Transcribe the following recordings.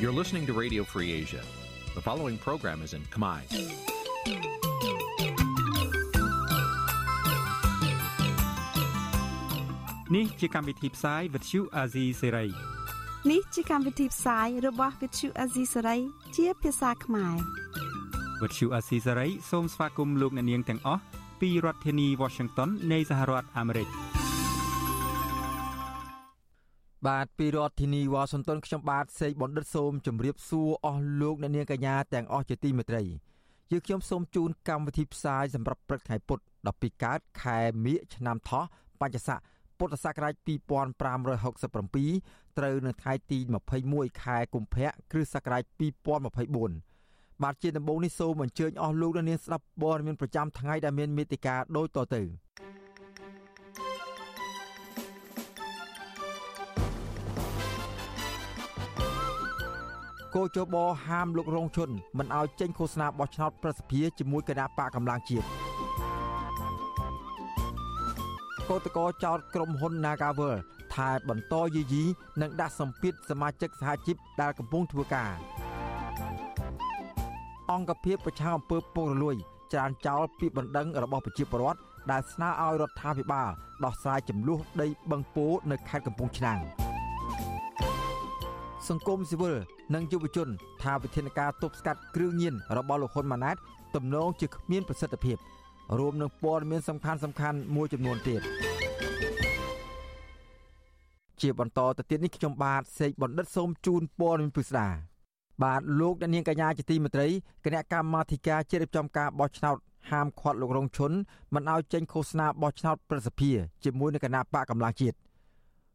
You're listening to Radio Free Asia. The following program is in Khmer. Nǐ chi càm bi tiệp xáy vệt chiu a zì sáy. នេះជាកម្មវិធីផ្សាយរបស់ Vithu Azisari ជាភាសាខ្មែរ វត្តឈូអាស៊ីសេរីសូមស្វាគមន៍លោកអ្នកនាងទាំងអស់ពីរដ្ឋធានី Washington នៃសហរដ្ឋអាមេរិក បាទពីរដ្ឋធានីវ៉ាស៊ីនតោនខ្ញុំបាទសេកបណ្ឌិតសូមជម្រាបសួរអស់លោកអ្នកនាងកញ្ញាទាំងអស់ជាទីមេត្រីយើខ្ញុំសូមជូនកម្មវិធីផ្សាយសម្រាប់ព្រឹកថ្ងៃពុធ12កើតខែមិញឆ្នាំថោះបច្ចស័កពុទ្ធសករាជ2567ត្រូវនៅថ្ងៃទី21ខែកុម្ភៈគ្រិស្តសករាជ2024បាទជាដំបូងនេះសូមអញ្ជើញអស់លោកអ្នកនាងស្ដាប់ព័ត៌មានប្រចាំថ្ងៃដែលមានមេតិការដូចតទៅ គោចបហាមលោករងឈុនមិនឲ្យចេញឃោសនាបោះឆ្នោតប្រសិទ្ធិជាមួយគណៈបកកម្លាំងជាតិកោតកោចោតក្រុមហ៊ុន Nagavel ថាបន្តយីយីនិងដាក់សម្ពាធសមាជិកសហជីពដែលកំពុងធ្វើការអង្គភាពប្រឆាំងអំពើពុករលួយច្រានចោលពីបណ្ដឹងរបស់ប្រជាពលរដ្ឋដែលស្នើឲ្យរដ្ឋាភិបាលដោះស្រាយចំនួនដីបឹងពោនៅខេត្តកំពង់ឆ្នាំង សង្គមស៊ីវិលនិងយុវជន ថាវិធានការទប់ស្កាត់គ្រឿងញៀនរបស់លោកហ៊ុនម៉ាណែតទំនងជាគ្មានប្រសិទ្ធភាពរួមនឹងព័ត៌មានសំខាន់សំខាន់មួយចំនួនទៀតជាបន្តទៅទៀតនេះខ្ញុំបាទសេកបណ្ឌិតសូមជូនព័ត៌មានពិស្ដាបាទលោកអ្នកនាងកញ្ញាជាទីមេត្រីគណៈកម្មាធិការជ្រៀបចំការបោះឆ្នោតហាមឃាត់លោករងឈុនមិនឲ្យចេញឃោសនាបោះឆ្នោតប្រសិទ្ធភាពជាមួយនឹងគណៈបកកម្លាំងជាតិ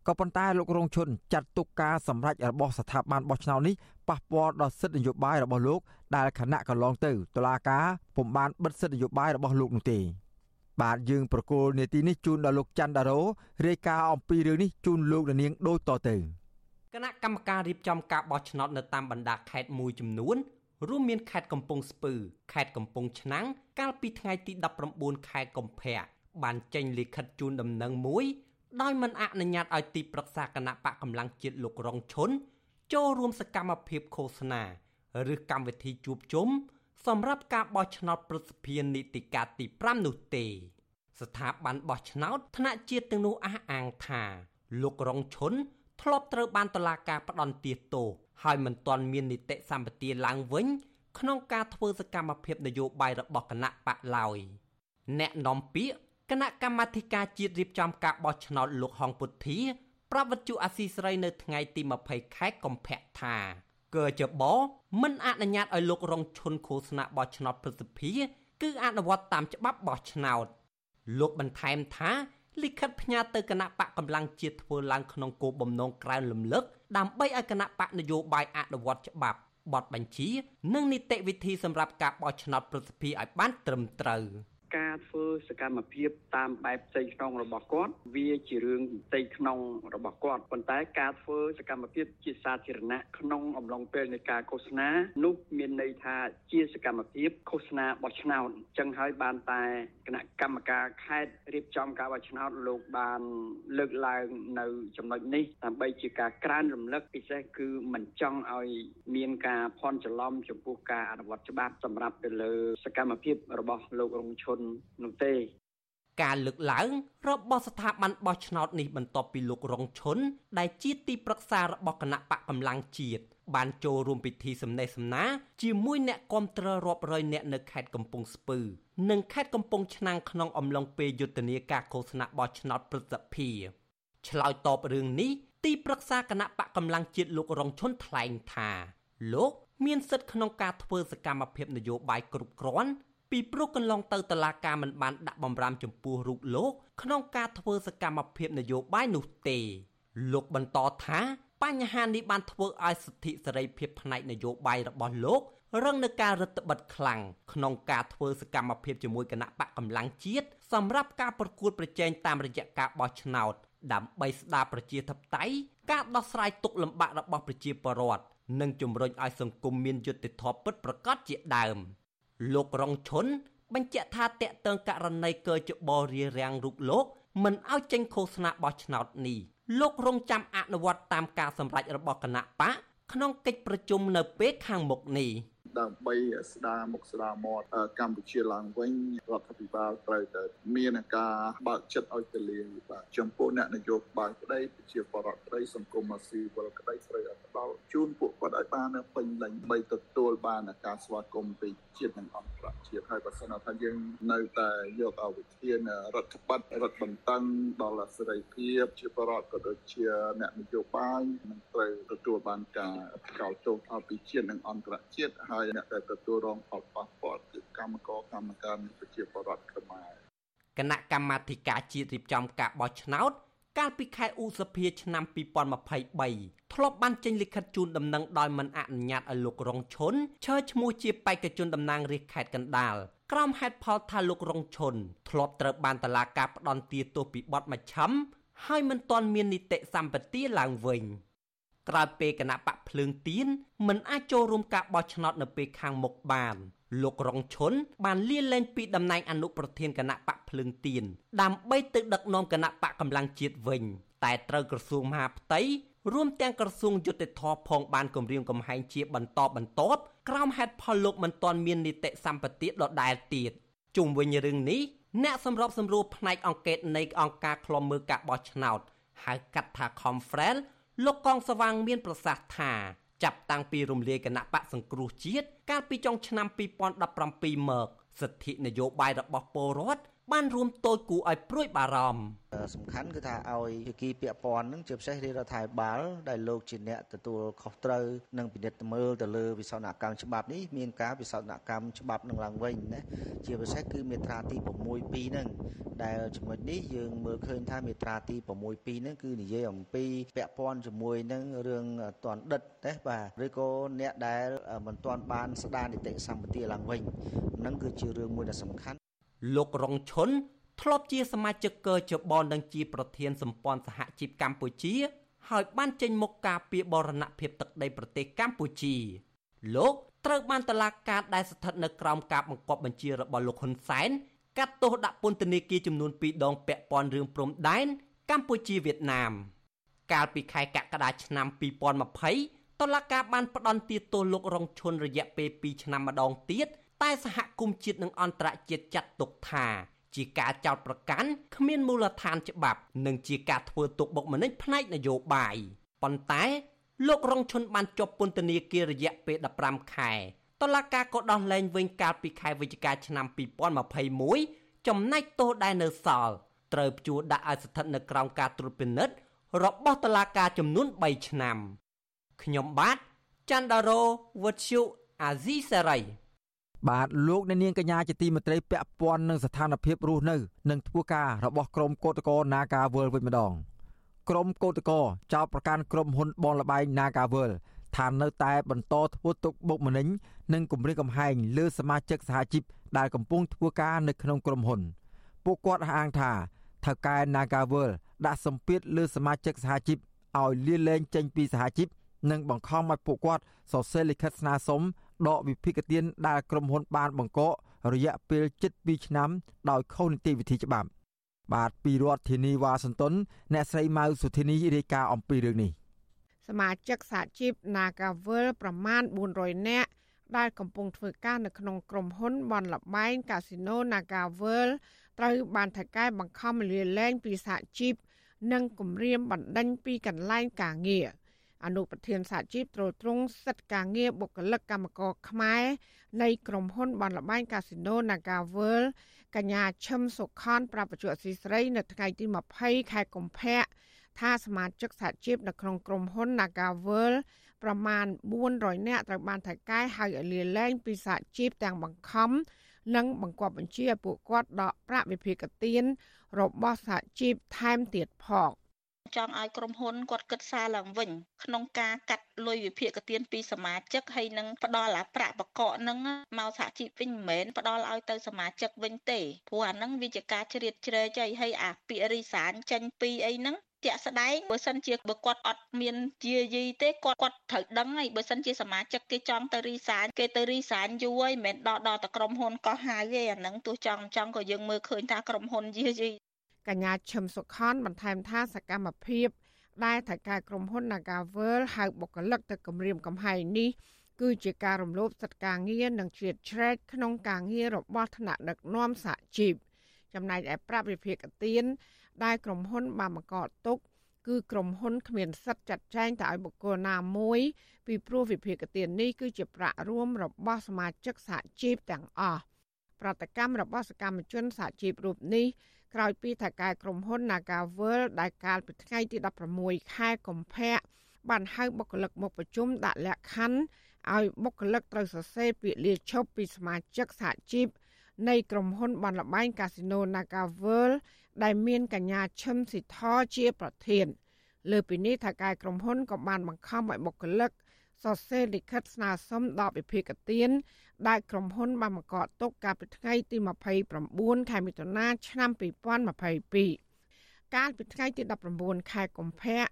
ក៏ប៉ុន្តែលោករងឈុនចាត់ទុកការសម្រេចរបស់ស្ថាប័នបោះឆ្នោតនេះប៉ះពាល់ដល់សិទ្ធិនយោបាយរបស់លោកដែលគណៈកន្លងទៅតុលាការពុំបានបិទសិទ្ធិនយោបាយរបស់លោកនោះទេបាទយើងប្រកូលនេតិនេះជូនដល់លោកច័ន្ទដារ៉ូរាយការណ៍អំពីរឿងនេះជូនលោកនាងដូចតទៅគណៈកម្មការរៀបចំការបោះឆ្នោតនៅតាមបណ្ដាខេត្តមួយចំនួនរួមមានខេត្តកំពង់ស្ពឺខេត្តកំពង់ឆ្នាំងកាលពីថ្ងៃទី19ខែកុម្ភៈបានចេញលិខិតជូនដំណឹងមួយ ដោយមិនអនុញ្ញាតឲ្យទីប្រឹក្សាគណៈបកកម្លាំងជាតិលោករងឈុនចូលរួមសកម្មភាពឃោសនាឬកម្មវិធីជួបជុំសម្រាប់ការបោះឆ្នោតប្រសិទ្ធភាពនីតិកាលទី5នោះទេ ស្ថាប័នបោះឆ្នោតថ្នាក់ជាតិទាំងនោះអះអាងថាលោករងឈុនធ្លាប់ត្រូវបានតុលាការផ្ដន្ទាទោសហើយមិនទាន់មាននីតិសម្បទាឡើងវិញក្នុងការធ្វើសកម្មភាពនយោបាយរបស់គណៈបកឡើយអ្នកនាំពាក្យ គណៈកម្មាធិការជាតិរៀបចំការបោះឆ្នោតលោកហងពុទ្ធាប្រាប់វិទ្យុអាស៊ីសេរីនៅថ្ងៃទី20ខែកុម្ភៈថាកើចបមិនអនុញ្ញាតឲ្យលោករងឈុនឃោសនាបោះឆ្នោតប្រសិទ្ធិគឺអនុវត្តតាមច្បាប់បោះឆ្នោតលោកបន្ថែមថាលិខិតផ្ញើទៅគណៈបកកម្លាំងជាតិធ្វើឡើងក្នុងគោលបំណងក្រៅលំលឹកដើម្បីឲ្យគណៈបកនយោបាយអនុវត្តច្បាប់បទបញ្ជា និងនីតិវិធីសម្រាប់ការបោះឆ្នោតប្រសិទ្ធភាពឲ្យបានត្រឹមត្រូវ។ ការធ្វើសកម្មភាពតាមបែបផ្ទៃក្នុងរបស់គាត់វាជារឿងផ្ទៃក្នុងរបស់គាត់ប៉ុន្តែការធ្វើសកម្មភាពជាសាធារណៈក្នុងអំឡុងពេលនៃការឃោសនានោះមានន័យថាជាសកម្មភាពឃោសនាបោះឆ្នោតអញ្ចឹងហើយបានតែគណៈកម្មការខេត្តរៀបចំការបោះឆ្នោតលោកបានលើកឡើងនៅចំណុចនេះដើម្បីជាការក្រើនរំលឹកពិសេសគឺមិនចង់ឲ្យមានការភ័ន្តច្រឡំចំពោះការអនុវត្តច្បាប់សម្រាប់ទៅលើសកម្មភាពរបស់លោករងឈុននោះទេ ការលើកឡើងរបស់ស្ថាប័នបោះឆ្នោតនេះបន្ទាប់ពីលោករងឈុនដែលជាទីប្រឹក្សារបស់គណៈបកកម្លាំងជាតិបានចូលរួមពិធីសម្ដែងសម្ណាជាមួយអ្នកគាំទ្ររាប់រយនាក់នៅខេត្តកំពង់ស្ពឺ និងខេត្តកំពង់ឆ្នាំងក្នុងអំឡុងពេលយុទ្ធនាការឃោសនាបោះឆ្នោតព្រឹទ្ធសភាឆ្លើយតបរឿងនេះទីប្រឹក្សាគណៈបកកម្លាំងជាតិលោករងឈុនថ្លែងថា លោក មានសិទ្ធិក្នុងការធ្វើសកម្មភាពនយោបាយគ្រប់គ្រាន់ ពីព្រោះកន្លងទៅតឡាការមិនបានដាក់បំរាមចំពោះរូបលោក ក្នុងការធ្វើសកម្មភាពនយោបាយនោះទេ លោកបន្តថាបញ្ហានេះបានធ្វើឲ្យសិទ្ធិសេរីភាពផ្នែកនយោបាយរបស់លោករងនឹងការរឹតបន្តឹងខ្លាំងក្នុងការធ្វើសកម្មភាពជាមួយគណៈបកកម្លាំងជាតិសម្រាប់ការប្រកួតប្រជែងតាមរយៈការបោះឆ្នោតដើម្បីស្ដារប្រជាធិបតេយ្យការដោះស្រាយទុកលំបាករបស់ប្រជាពលរដ្ឋនិងជំរុញឲ្យសង្គមមានយុត្តិធម៌ពិតប្រាកដជាដើម។ លោករងឈុនបញ្ជាក់ថាតេតើងករណីកើចបរារាំងរូបលោកមិនឲ្យចេញឃោសនាបោះឆ្នោតនេះលោករងចាំអនុវត្តតាមការសម្រេចរបស់គណៈបកក្នុងកិច្ចប្រជុំនៅពេលខាងមុខនេះ ដើម្បីស្ដារមុខស្ដារមាត់កម្ពុជាឡើងវិញរដ្ឋាភិបាលត្រូវតែមានការបើកចិត្តឲ្យទូលាយបាទចំពោះអ្នកនយោបាយក្តីប្រជាពលរដ្ឋក្តីសង្គមស៊ីវិលក្តីត្រូវតែផ្ដល់ជូនពួកគាត់ឲ្យបានពេញលេញបីទទួលបានការស្វាគមន៍ពីជាតិនិងអន្តរជាតិហើយបើសិនថាយើងនៅតែយកអវិធានរដ្ឋបတ်រដ្ឋបន្តឹងដល់សេរីភាពជាបរដ្ឋក៏ដូចជាអ្នកនយោបាយនឹងត្រូវទទួលបានការកោតទោសពីជាតិនិងអន្តរជាតិហើយអ្នកដែលទទួលរងផលប៉ះពាល់គឺកម្មករកម្មការប្រជាពលរដ្ឋខ្មែរគណៈកម្មាធិការជាតិរៀបចំការបោះឆ្នោតកាលពីខែឧសភាឆ្នាំ2023ធ្លាប់បានចេញលិខិតជូនដំណឹងដោយមិនអនុញ្ញាតឲ្យលោករងឈុនឈើឈ្មោះជាបេក្ខជនតំណាងរាស្ត្រខេត្តកណ្ដាលក្រោមហេតុផលថាលោករងឈុនធ្លាប់ត្រូវបានតឡាការផ្ដន់ទាទោសពីបទមច្ឆឹមហើយមិនទាន់មាននីតិសម្បទាឡើងវិញ ក្រោយពេលគណៈបកភ្លើងទៀនមិនអាចចូលរួមការបោះឆ្នោតនៅពេលខាងមុខបានលោករងឈុនបានលាលែងពីតំណែងអនុប្រធានគណៈបកភ្លើងទៀនដើម្បីទៅដឹកនាំគណៈបកកម្លាំងជាតិវិញ តែត្រូវក្រសួងមហាផ្ទៃរួមទាំងក្រសួងយុតិធធផងបានគម្រាមកំហែងជាបន្តបន្ទាប់ក្រោមហេតុផលលោកមិនទាន់មាននីតិសម្បទាដដែលទៀតជុំវិញរឿងនេះអ្នកសម្របសម្រួលផ្នែកអង្គការនៃអង្គការឃ្លាំមើលការបោះឆ្នោតហៅកាត់ថា Confrel លោកកងសវាងមានប្រសាសន៍ថាចាប់តាំងពីរំលាយគណៈបកសង្គ្រោះជាតិកាលពីចុងឆ្នាំ2017មកសិទ្ធិនយោបាយរបស់ពលរដ្ឋ បានរួមតូចគូឲ្យព្រួយបារម្ភសំខាន់គឺថាឲ្យភាគីពាក់ព័ន្ធនឹងជាពិសេសរាជរដ្ឋាភិបាលដែលលោកជាអ្នកទទួលខុសត្រូវនិងពិនិត្យមើលទៅលើវិសោធនកម្មច្បាប់នេះមានការវិសោធនកម្មច្បាប់នឹងឡើងវិញណាជាពិសេសគឺមាត្រាទី6 2ហ្នឹងដែលចំណុចនេះយើងមើលឃើញថាមាត្រាទី6 2ហ្នឹងគឺនិយាយអំពីពាក់ព័ន្ធជាមួយនឹងរឿងតនដិតទេបាទឬក៏អ្នកដែលមិនទាន់បានស្ដារនីតិសម្បទាឡើងវិញហ្នឹងគឺជារឿងមួយដែលសំខាន់ លោករងឈុនធ្លាប់ជាសមាជិកកជបនិងជាប្រធានសម្ព័ន្ធសហជីពកម្ពុជា ហើយបានចេញមុខការពីបរណភាពទឹកដីប្រទេសកម្ពុជា លោកត្រូវបានតឡាការដែលស្ថិតនៅក្រោមការបង្គាប់បញ្ជារបស់លោកហ៊ុនសែនកាត់ទោសដាក់ពន្ធនាគារចំនួន2ដងពាក់ព័ន្ធរឿងព្រំដែនកម្ពុជាវៀតណាម កាលពីខែកក្កដាឆ្នាំ2020តឡាការបានផ្ដន្ទាទោសលោករងឈុនរយៈពេល2ឆ្នាំម្ដងទៀត តែសហគមន៍ជាតិនិងអន្តរជាតិចាត់ទុកថាជាការចោទប្រកាន់គ្មានមូលដ្ឋានច្បាប់ និងជាការធ្វើទុកបុកម្នេញផ្នែកនយោបាយប៉ុន្តែលោករងឈុនបានជាប់ពន្ធនាគាររយៈពេល15ខែតុលាការក៏ដោះលែងវិញកាលពីខែវិច្ឆិកាឆ្នាំ2021ចំណែកទោសដែលនៅសល់ត្រូវព្យួរដាក់ឲ្យស្ថិតនៅក្រោមការត្រួតពិនិត្យរបស់តុលាការចំនួន3ឆ្នាំខ្ញុំបាទច័ន្ទដារោវុទ្ធុអាស៊ីសេរី បាទលោកអ្នកនាងកញ្ញាជាទីមេត្រីពាក់ព័ន្ធនឹងស្ថានភាពរស់នៅនិងធ្វើការរបស់ក្រុមកោតក្រ Nagawal វិញម្ដងក្រុមកោតក្រចោទប្រកាន់ក្រុមហ៊ុនបងលបែង Nagawal ថានៅតែបន្តធ្វើទុកបុកម្នេញនិងគំរាមកំហែងលើសមាជិកសហជីពដែលកំពុងធ្វើការនៅក្នុងក្រុមហ៊ុនពួកគាត់អះអាងថាថៅកែ Nagawal ដាក់សម្ពាធលើសមាជិកសហជីពឲ្យលាលែងចេញពីសហជីពនិងបង្ខំឲ្យពួកគាត់សរសេរលិខិតស្នើសុំ ដកវិភាគទានដែលក្រុមហ៊ុនបានបង្កករយៈពេល7ឆ្នាំដោយខុសនីតិវិធីច្បាប់បាទពីរដ្ឋធានីវ៉ាស៊ីនតោនអ្នកស្រីម៉ៅសុធានីរាយការណ៍អំពីរឿងនេះសមាជិកសហជីព Nagavel ប្រមាណ400នាក់ដែលកំពុងធ្វើការនៅក្នុងក្រុមហ៊ុនបនលបែងកាស៊ីណូ Nagavel ត្រូវបានថៅកែបង្ខំលាលែងពីសហជីពនិងគម្រាមបណ្ដេញពីកន្លែងការងារ។ អនុប្រធានសហជីពត្រួតត្រងសិទ្ធិការងារបុគ្គលិកកម្មករខ្មែរនៃក្រុមហ៊ុនបនលបែងកាស៊ីណូ Naga World កញ្ញាឈឹមសុខនប្រាប់បច្ចុប្បន្នស៊ីស្រី នៅថ្ងៃទី20ខែកុម្ភៈថាសមាជិកសហជីពនៅក្នុងក្រុមហ៊ុន Naga World ប្រមាណ400នាក់ត្រូវបានថៃកែហៅឲ្យលាលែងពីសហជីពទាំងបង្ខំនិងបង្គាប់បញ្ជាឲ្យពួកគាត់ដកប្រាក់វិភាគទានរបស់សហជីពថែមទៀតផង ចង់ឲ្យក្រុមហ៊ុនគាត់គិតសារឡើងវិញក្នុងការកាត់លុយវិភាគទានពីសមាជិកហើយនឹងផ្ដល់អាប្រាក់បកកនឹងមកសហជីពវិញមិនមែនផ្ដល់ឲ្យទៅសមាជិកវិញទេព្រោះអានឹងវាជាការជ្រៀតជ្រែកហើយអាពាក្យរីសានចេញពីអីហ្នឹងជាក់ស្ដែងបើសិនជាបើគាត់អត់មានជាយីទេគាត់គាត់ត្រូវដឹងហើយបើសិនជាសមាជិកគេចង់ទៅរីសានគេទៅរីសានយូរហើយមិនមែនដល់ដល់តែក្រុមហ៊ុនកោះហៅទេអាហ្នឹងទោះចង់ចង់ក៏យើងមើលឃើញថាក្រុមហ៊ុនយាយី កញ្ញាឈឹមសុខនបន្ថែមថាសកម្មភាពដែលថៅកែក្រុមហ៊ុន Nagavel ហៅបុគ្គលិកទៅគម្រាមកំហែងនេះគឺជាការរំលោភសិទ្ធិការងារនិងជ្រៀតជ្រែកក្នុងការងាររបស់ថ្នាក់ដឹកនាំសហជីពចំណែកឯប្រាប់វិភាគទានដែលក្រុមហ៊ុនបានបង្កត់ទុកគឺក្រុមហ៊ុនគ្មានសិទ្ធិចាត់ចែងទៅឲ្យបុគ្គលណាមួយពីព្រោះវិភាគទាននេះគឺជាប្រាក់រួមរបស់សមាជិកសហជីពទាំងអស់ប្រតិកម្មរបស់សកម្មជនសហជីពរូបនេះ ក្រោយពីថៅកែក្រុមហ៊ុន Nagavel ដែលកាលពីថ្ងៃទី16ខែកុម្ភៈបានហៅបុគ្គលិកមកប្រជុំដាក់លក្ខខណ្ឌឲ្យបុគ្គលិកត្រូវសរសេរពាក្យលាឈប់ពីសមាជិកសហជីពនៃក្រុមហ៊ុនបានលបែងកាស៊ីណូ Nagavel ដែលមានកញ្ញាឈឹមស៊ីធជាប្រធាន លើពីនេះថាការក្រុមហ៊ុនក៏បានបង្ខំឲ្យបុគ្គលិក សរសេរលិខិតស្នើសុំដល់វិភាគទានដែលក្រុមហ៊ុនបានបង្កក់ទុកកាលពីថ្ងៃទី29ខែមិថុនាឆ្នាំ2022កាលពីថ្ងៃទី19ខែកុម្ភៈ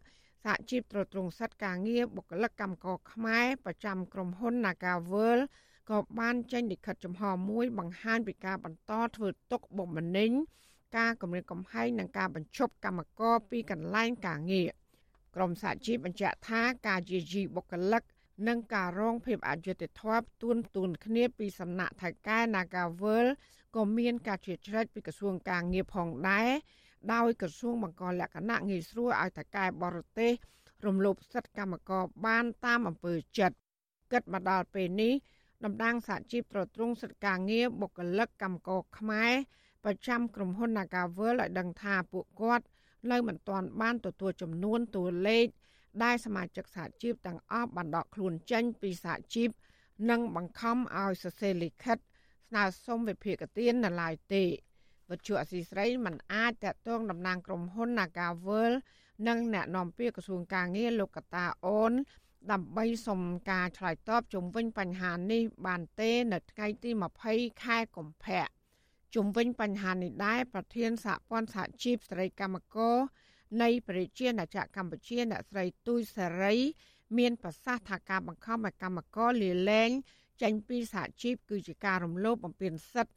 សហជីពត្រួតត្រងសិទ្ធិការងារបុគ្គលិកកម្មករខ្មែរប្រចាំក្រុមហ៊ុន Nagavel ក៏បានចេញលិខិតចំហមួយបង្ហាញពីការបន្តធ្វើទុកបុកម្នេញការគម្រាមកំហែងនិងការបញ្ឈប់កម្មករពីកន្លែងការងារក្រមសហជីពបញ្ជាក់ថាការយាយីបុគ្គលិក និងការរងភាពអយុត្តិធម៌ទួនទួនគ្នាពីសំណាក់ថៅកែ Nagavel ក៏មានការជ្រៀតជ្រែកពីក្រសួងការងារផងដែរដោយក្រសួងបង្កលក្ខណៈងាយស្រួលឲ្យថៅកែបរទេសរំលោភសិទ្ធិកម្មករបានតាមអំពើចិត្តគិតមកដល់ពេលនេះតំណាងសហជីពត្រួតត្រងសិទ្ធិការងារបុគ្គលិកកម្មករខ្មែរប្រចាំក្រុមហ៊ុន Nagavel ឲ្យដឹងថាពួកគាត់នៅមិនទាន់បានទទួលចំនួនតួលេខ ដែលសមាជិកសហជីពទាំងអស់បានដកខ្លួនចេញពីសហជីពនិងបង្ខំឲ្យសរសេរលិខិតស្នើសុំវិភាគទាននៅឡើយទេវិទ្យុអសីស្រីមិនអាចតតងតំណាងក្រុមហ៊ុន Nagavel និងអ្នកនាំពាក្យក្រសួងការងារលោកកតាអូន ដើម្បីសុំការឆ្លើយតបជុំវិញបញ្ហានេះបានទេនៅថ្ងៃទី20ខែកុម្ភៈជុំវិញបញ្ហានេះដែរប្រធានសហព័ន្ធសហជីពស្ត្រីកម្មករ នៃប្រជាណាចក្រកម្ពុជាអ្នកស្រីទូយសេរី មានប្រសាសន៍ថាការបង្ខំឲ្យកម្មករលាលែងចេញពីសហជីពគឺជាការរំលោភបំពានសិទ្ធិ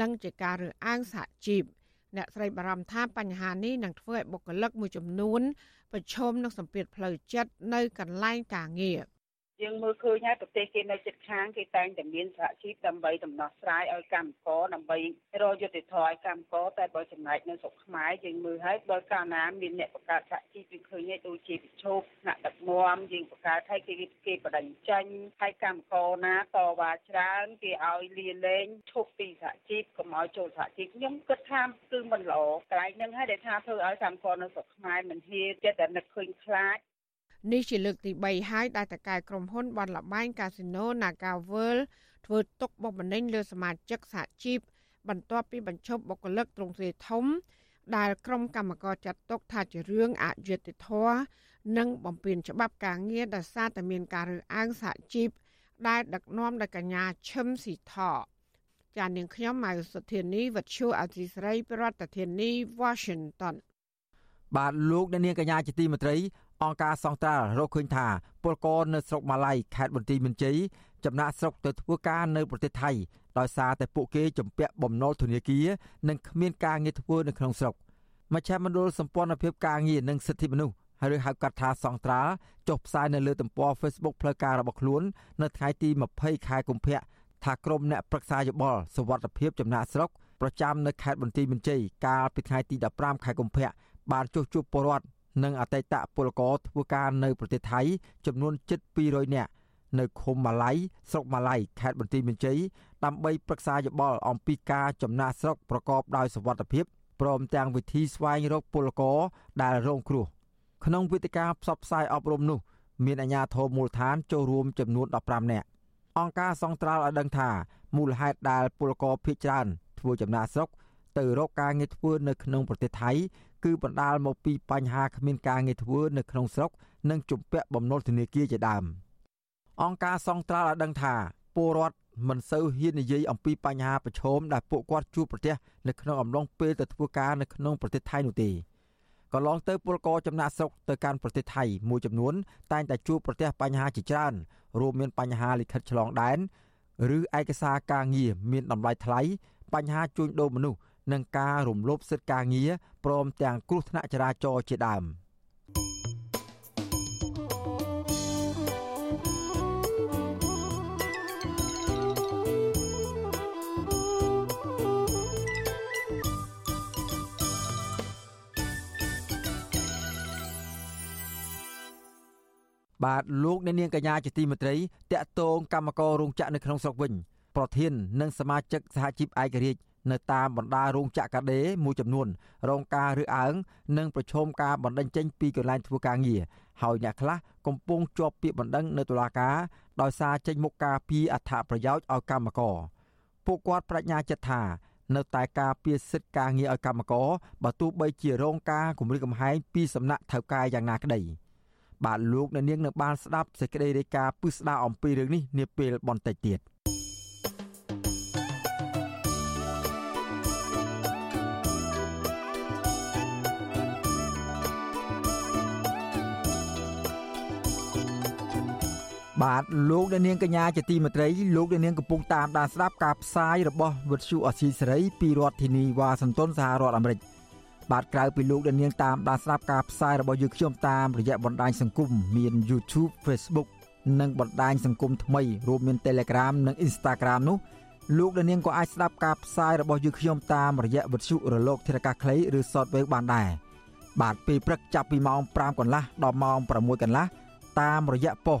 និងជាការរើសអើងសហជីពអ្នកស្រីបារម្ភថាបញ្ហានេះនឹងធ្វើឲ្យបុគ្គលិកមួយចំនួនប្រឈមនឹងសម្ពាធផ្លូវចិត្តនៅកន្លែងការងារ។ យើងមើលឃើញហើយប្រទេសគេនៅជិតខាងគេតែងតែមានសហជីពដើម្បីដំណោះស្រាយឲ្យកម្មករដើម្បីរកយុត្តិធម៌ឲ្យកម្មករតែបើចំណែកនៅស្រុកខ្មែរយើងមើលហើយបើកាលណាមានអ្នកបង្កើតសហជីពយើងឃើញហើយដូចជាវិឈប់ថ្នាក់ដឹកនាំយើងបង្កើតឲ្យគេគេបដិញ្ចេញឲ្យកម្មករណាតវ៉ាច្រើនគេឲ្យលាលែងឈប់ពីសហជីពកុំឲ្យចូលសហជីពខ្ញុំគិតថាគឺមិនល្អកន្លែងហ្នឹងហើយដែលថាធ្វើឲ្យកម្មករនៅស្រុកខ្មែរមិនហ៊ានចិត្តតែនឹកឃើញខ្លាច នេះជាលើកទី3ហើយដែលតកែក្រុមហ៊ុនបនលបែងកាស៊ីណូ Naga World ធ្វើទុកបុកម្នេញលើសមាជិកសហជីពបន្ទាប់ពីបញ្ឈប់បុគ្គលិកទ្រង់ទ្រាយធំ ដែលក្រុមកម្មការចាត់ទុកថាជារឿងអយុត្តិធម៌និងបំពានច្បាប់ការងារដោយសារតែមានការរើសអើងសហជីពដែលដឹកនាំដោយកញ្ញាឈឹមស៊ីថចាននាងខ្ញុំម៉ៅសុធានីវັດឈូអធិស្រី ប្រធានាធិបតី Washington បាទលោកអ្នកនាងកញ្ញាជាទីមេត្រី អង្គការសង្ត្រាល់រកឃើញថាពលករនៅស្រុកម៉ាឡៃខេត្តបន្ទាយមានជ័យចំណាក់ស្រុកទៅធ្វើការនៅប្រទេសថៃដោយសារតែពួកគេជំពាក់បំណុលធនាគារនិងគ្មានការងារធ្វើនៅក្នុងស្រុកមជ្ឈមណ្ឌលសម្ព័ន្ធភាពការងារនិងសិទ្ធិមនុស្សហើយហៅកាត់ថាសង្ត្រាល់ចុះផ្សាយនៅលើទំព័រ Facebook ផ្លូវការរបស់ខ្លួននៅថ្ងៃទី20ខែកុម្ភៈថាក្រុមអ្នកប្រឹក្សាយោបល់សវត្ថភាពចំណាក់ស្រុកប្រចាំនៅខេត្តបន្ទាយមានជ័យកាលពីថ្ងៃទី15ខែកុម្ភៈបានចុះជួបពលរដ្ឋ និងអតីតពលករធ្វើការនៅប្រទេសថៃចំនួនជិត200នាក់នៅឃុំម៉ាឡៃស្រុកម៉ាឡៃខេត្តបន្ទាយមានជ័យដើម្បីប្រឹក្សាយោបល់អំពីការចំណាក់ស្រុកប្រកបដោយសុវត្ថិភាពព្រមទាំងវិធីស្វែងរកពលករដែលរងគ្រោះក្នុងវេទិកាផ្សព្វផ្សាយអប់រំនោះ មានអាជ្ញាធរមូលដ្ឋានចូលរួមចំនួន15នាក់អង្គការសង្ត្រាល់ឲ្យដឹងថាមូលហេតុដែលពលករភៀសច្រើនធ្វើចំណាក់ស្រុកទៅរកការងារធ្វើនៅក្នុងប្រទេសថៃ គឺបណ្ដាលមកពីបញ្ហាគ្មានការងារធ្វើនៅក្នុងស្រុកនិងជំពាក់បំណុលធនាគារជាដើមអង្គការសង្ត្រាល់ឲ្យដឹងថាពលរដ្ឋមិនសូវហ៊ាននិយាយអំពីបញ្ហាប្រឈមដែលពួកគាត់ជួបប្រទះនៅក្នុងអំឡុងពេលទៅធ្វើការនៅក្នុងប្រទេសថៃនោះទេកន្លងទៅពលករចំណាក់ស្រុកទៅកាន់ប្រទេសថៃមួយចំនួនតែងតែជួបប្រទះបញ្ហាជាច្រើនរួមមានបញ្ហាលិខិតឆ្លងដែនឬឯកសារការងារមានតម្លៃថ្លៃបញ្ហាជួញដូរមនុស្ស និងការរំលោភសិទ្ធិការងារព្រមទាំងគ្រោះថ្នាក់ចរាចរណ៍ជាដើម។បាទលោកអ្នកនាងកញ្ញាជាទីមេត្រីតកតងកម្មកររោងចក្រនៅក្នុងស្រុកវិញប្រធាននិងសមាជិកសហជីពឯករាជ្យ នៅតាមបណ្ដារោងចក្រកាដេមួយចំនួនរងការរើសអើងនិងប្រឈមការបណ្តេញចេញពីកន្លែងធ្វើការងារហើយអ្នកខ្លះកំពុងជាប់ពាក្យបណ្ដឹងនៅតុលាការដោយសារចេញមុខការពីអត្ថប្រយោជន៍ឲ្យកម្មករពួកគាត់បញ្ញាចិត្តថានៅតែការពៀសិទ្ធការងារឲ្យកម្មករបើទោះបីជារងការគម្រិតកំហែងពីសំណាក់ថៅកែយ៉ាងណាក្តីបាទលោកអ្នកនាងនឹងបានស្ដាប់សេចក្តីរាយការណ៍ពិស្ដារអំពីរឿងនេះនាពេលបន្តិចទៀត។ បាទលោកអ្នកនាងកញ្ញាជាទីមេត្រីលោកអ្នកនាងកំពុងតាមដានស្ដាប់ការផ្សាយរបស់វិទ្យុអស៊ីសេរីពីរដ្ឋធានីវ៉ាស៊ីនតោនសហរដ្ឋអាមេរិកបាទក្រៅពីលោកអ្នកនាងតាមដានស្ដាប់ការផ្សាយរបស់យើងខ្ញុំតាមរយៈបណ្ដាញសង្គមមាន YouTube Facebook និងបណ្ដាញសង្គមថ្មីរួមមាន Telegram និង Instagram នោះលោកអ្នកនាងក៏អាចស្ដាប់ការផ្សាយរបស់យើងខ្ញុំតាមរយៈវិទ្យុរលកធារកាសខ្លីឬ Shortwave បានដែរបាទពេលព្រឹកចាប់ពីម៉ោង5កន្លះដល់ម៉ោង6កន្លះតាមរយៈប៉ុស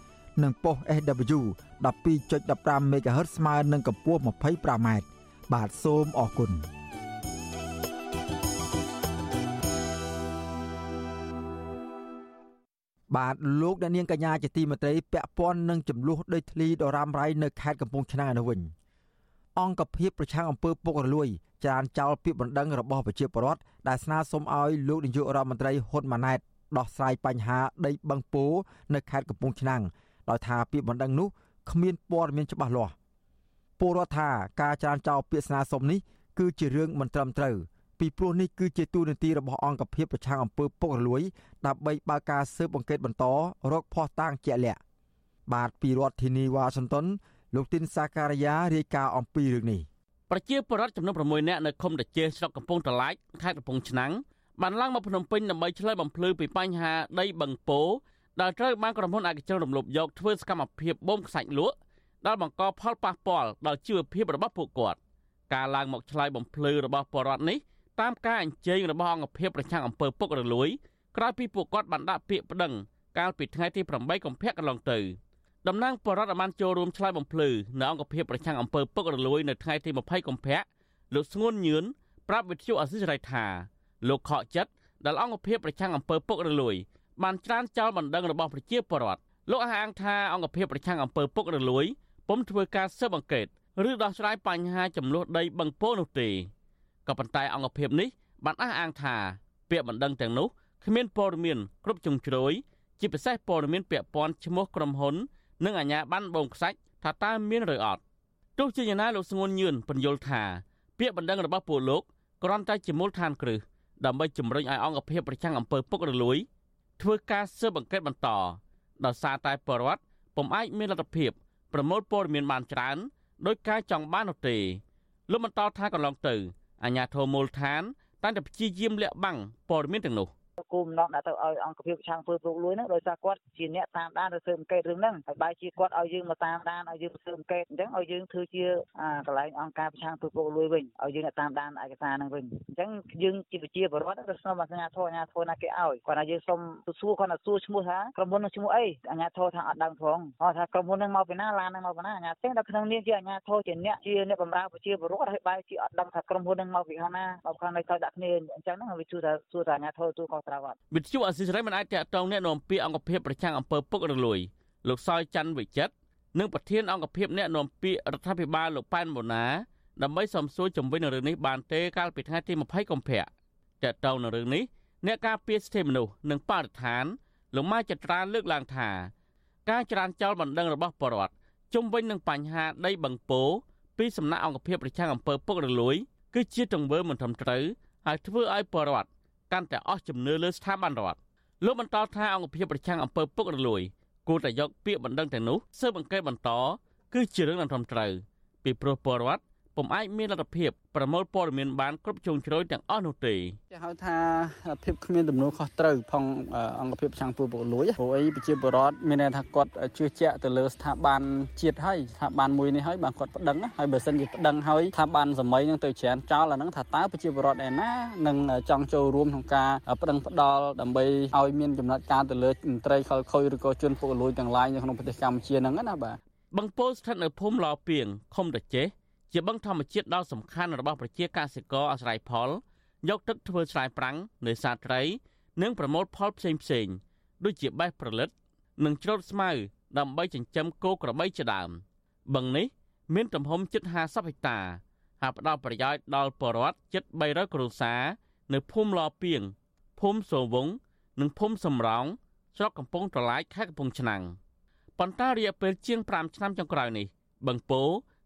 និងប៉ុស SW 12.15 MHz ស្មើនឹងកម្ពស់ 25m បាទសូមអរគុណបាទលោកអ្នកនាងកញ្ញាជាទីមេត្រីពាក់ព័ន្ធនឹងចំនួនដីធ្លីដ៏រ៉ាំរ៉ៃនៅខេត្តកំពង់ឆ្នាំងនេះវិញអង្គភាពប្រឆាំងអំពើពុករលួយចានចោលពាក្យបណ្ដឹងរបស់ប្រជាពលរដ្ឋដែលស្នើសុំឲ្យលោកនាយករដ្ឋមន្ត្រីហ៊ុនម៉ាណែតដោះស្រាយបញ្ហាដីបឹងពោនៅខេត្តកំពង់ឆ្នាំង ដោយថាពាក្យបណ្ដឹងនោះគ្មានព័ត៌មានច្បាស់លាស់ពលរដ្ឋថាការចរានចោលពាក្យស្នើសុំនេះគឺជារឿងមិនត្រឹមត្រូវពីព្រោះនេះគឺជាទូនាទីរបស់អង្គភាពប្រឆាំងអំពើពុករលួយដើម្បីបើកការស៊ើបអង្កេតបន្តរកភស្តុតាងជាក់លាក់បាទពីរដ្ឋធានីវ៉ាស៊ីនតោនលោកទីនសាការីយ៉ារាយការណ៍អំពីរឿងនេះប្រជាពលរដ្ឋចំនួន6នាក់នៅឃុំតាជេស្រុកកំពង់ត្រឡាចខេត្តកំពង់ឆ្នាំងបានឡើងមកភ្នំពេញដើម្បីឆ្លើយបំភ្លឺពីបញ្ហាដីបឹងពោ ដែលត្រូវបានក្រុមហ៊ុនឯកជនរំលោភយកធ្វើសកម្មភាពបូមខ្សាច់លក់ដែលបង្កផលប៉ះពាល់ដល់ជីវភាពរបស់ពួកគាត់ការឡើងមកឆ្លើយបំភ្លឺរបស់ពលរដ្ឋនេះតាមការអញ្ជើញរបស់អង្គភាពប្រឆាំងអំពើពុករលួយក្រោយពីពួកគាត់បានដាក់ពាក្យប្តឹងកាលពីថ្ងៃទី8កុម្ភៈកន្លងទៅតំណាងបរដ្ឋបានចូលរួមឆ្លើយបំភ្លឺនៅអង្គភាពប្រឆាំងអំពើពុករលួយនៅថ្ងៃទី20កុម្ភៈលោកស្ងួនញឿនប្រាប់វិទ្យុអសិរ័យថាលោកខកចិត្តដែលអង្គភាពប្រឆាំងអំពើពុករលួយ បានច្រានចោលបណ្ដឹងរបស់ប្រជាពលរដ្ឋលោកអះអាងថាអង្គភាពប្រឆាំងអំពើពុករលួយពុំធ្វើការស៊ើបអង្កេតឬដោះស្រាយបញ្ហាចំនួនដីបឹងពោនោះទេក៏ប៉ុន្តែអង្គភាពនេះបានអះអាងថាពាក្យបណ្ដឹងទាំងនោះគ្មានព័ត៌មានគ្រប់ជ្រុងជ្រោយជាពិសេសព័ត៌មានពាក់ព័ន្ធឈ្មោះក្រុមហ៊ុន និងអាជ្ញាប័ណ្ណបងខ្សាច់ថាតើមានឬអត់ទោះជាយ៉ាងណាលោកស្ងួនញឿនបញ្យល់ថាពាក្យបណ្ដឹងរបស់ពួកលោកគ្រាន់តែជាមូលដ្ឋានគ្រឹះដើម្បីជំរុញឲ្យអង្គភាពប្រឆាំងអំពើពុករលួយ ធ្វើការស៊ើបអង្កេតបន្តដោយសារតែបរដ្ឋពុំអាចមានលទ្ធភាពប្រមូលព័ត៌មានបានច្រើនដោយការចង់បាននោះទេលោកបន្តថាកន្លងទៅអាជ្ញាធរមូលដ្ឋានតែងតែព្យាយាមលាក់បាំងព័ត៌មានទាំងនោះ គោលបំណងដាក់ទៅឲ្យអង្គភាពឆាំងធ្វើពុកលួយហ្នឹងដោយសារគាត់ជាអ្នកតាមដានឬស៊ើបអង្កេតរឿងហ្នឹងហើយបែរជាគាត់ឲ្យយើងមកតាមដានឲ្យយើងស៊ើបអង្កេតអញ្ចឹងឲ្យយើងធ្វើជាកន្លែងអង្គការប្រឆាំងធ្វើពុកលួយវិញឲ្យយើងអ្នកតាមដានឯកសារហ្នឹងវិញអញ្ចឹងយើងជាប្រជាពលរដ្ឋទៅស្នើអាជ្ញាធរអាជ្ញាធរណាគេឲ្យគាត់ថាយើងសុំទៅសួរគាត់ថាសួរឈ្មោះថាក្រុមហ៊ុននឹងឈ្មោះអីអាជ្ញាធរថាអត់ដឹងផងគាត់ថាក្រុមហ៊ុននឹងមកពីណាឡាននឹងមកពីណាអាជ្ញាទាំងដល់ក្នុងនាមជាអាជ្ញាធរជាអ្នកជាអ្នកបម្រើប្រជាពលរដ្ឋហើយបែរជាអត់ដឹងថាក្រុមហ៊ុននឹងមកពីខាងណាមកខាងនៃទៅដាក់គ្នាអញ្ចឹងហ្នឹងវាជួយថាសួរថាអាជ្ញាធរទូខុសត្រូវអត់វិទ្យុអស៊ីសេរីមិនអាចតាក់ទងអ្នកនាំពាក្យអង្គភាពប្រឆាំងអំពើពុករលួយលោកសយច័ន្ទវិចិត្រនិងប្រធានអង្គភាពអ្នកនាំពាក្យរដ្ឋាភិបាលលោកប៉ែនបូណាដើម្បីសំសួរជំវិញនឹងរឿងនេះបានទេកាលពីថ្ងៃទី20កុម្ភៈតាក់ទងនឹងរឿងនេះអ្នកការពារសិទ្ធិមនុស្សនិងបរិស្ថានលោកម៉ាចត្រាលើកឡើងថា ការច្រានចោលបណ្ដឹងរបស់បរដ្ឋជុំវិញនឹងបញ្ហាដីបឹងពោពីសំណាក់អង្គភាពប្រឆាំងអំពើពុករលួយគឺជាទង្វើមិនត្រឹមត្រូវហើយធ្វើឲ្យបរដ្ឋ កាន់តែអស់ជំនឿលើស្ថាប័នរដ្ឋលោកបន្តថាអង្គភាពប្រឆាំងអំពើពុករលួយគួរតែយកពាក្យបណ្ដឹងទាំងនោះស៊ើបអង្កេតបន្តគឺជារឿងមិនត្រឹមត្រូវពីព្រោះពលរដ្ឋ ពុំអាចមានលទ្ធភាពប្រមូលព័ត៌មានបានគ្រប់ជ្រុងជ្រោយទាំងអស់នោះទេគេហៅថាភាពគ្មានទំនួលខុសត្រូវផងអង្គភាពឆាំងពូពុកលួយព្រោះអីប្រជាពលរដ្ឋមានន័យថាគាត់ជឿជាក់ទៅលើស្ថាប័នជាតិហើយស្ថាប័នមួយនេះហើយបានគាត់ប្តឹងហើយបើសិនជាប្តឹងហើយស្ថាប័នសម័យនឹងទៅច្រានចោលអាហ្នឹងថាតើប្រជាពលរដ្ឋឯណានឹងចង់ចូលរួមក្នុងការប្តឹងផ្ដាល់ដើម្បីឲ្យមានចំណាត់ការទៅលើមន្ត្រីខលខុយឬក៏ជនពុកលួយទាំងឡាយនៅក្នុងប្រទេសកម្ពុជាហ្នឹងណាបាទបឹងពោលស្ថិតនៅភូមិឡពីងឃុំតាចេះ ជាបឹងធម្មជាតិដ៏សំខាន់របស់ប្រជាកសិករអាស្រ័យផល យកទឹកធ្វើស្រែប្រាំងនេសាទត្រី និងប្រមូលផលផ្សេងផ្សេងដូចជាបេះប្រលិត និងច្រូតស្មៅដើម្បីចិញ្ចឹមគោក្របីជាដើមបឹងនេះ មានទំហំជិត50ហិកតាហើយផ្ដល់ប្រយោជន៍ដល់ប្រជាពលរដ្ឋជិត300គ្រួសារនៅភូមិឡពីងភូមិសូវងនិងភូមិសំរោងស្រុកកំពង់ត្រឡាចខេត្តកំពង់ឆ្នាំងប៉ុន្តែរយៈពេលជាង5ឆ្នាំចុងក្រោយនេះបឹងពោ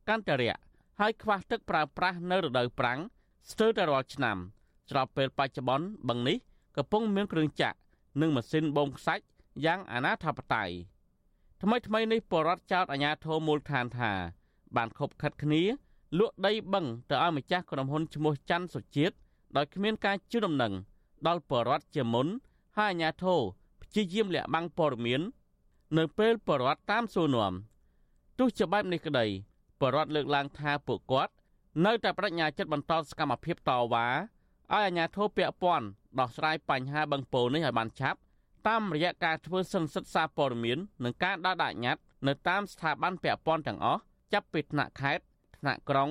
កាន់តែរាក់ ហើយខ្វះទឹកប្រើប្រាស់នៅរដូវប្រាំងស្ទើរតែរាល់ឆ្នាំស្របពេលបច្ចុប្បន្នបឹងនេះកំពុងមានគ្រឿងចាក់និងម៉ាស៊ីនបូមខ្សាច់យ៉ាងអនាធបត័យថ្មីថ្មីនេះបរដ្ឋចោតអាញាធរមូលដ្ឋានថា បានខົບខិតគ្នាលក់ដីបឹងទៅឲ្យម្ចាស់ក្រុមហ៊ុនឈ្មោះច័ន្ទសុជាតិដោយគ្មានការជឿដំណឹងដល់បរដ្ឋជាមុនហើយអាញាធរព្យាយាមលាក់បាំងព័ត៌មាន នៅពេលបរដ្ឋតាមសួរនាំទោះជាបែបនេះក្តី បរដ្ឋលើកឡើងថាពួកគាត់នៅតែបដិញ្ញាចិត្តបន្តសកម្មភាពតវ៉ាឲ្យអាជ្ញាធរពាក់ព័ន្ធដោះស្រាយបញ្ហាបឹងពោនេះឲ្យបានឆាប់តាមរយៈការធ្វើសិនសិទ្ធិសារព័ត៌មាននិងការដាក់ដាក់ញត្តិនៅតាមស្ថាប័នពាក់ព័ន្ធទាំងអស់ចាប់ពីថ្នាក់ខេត្តថ្នាក់ក្រុង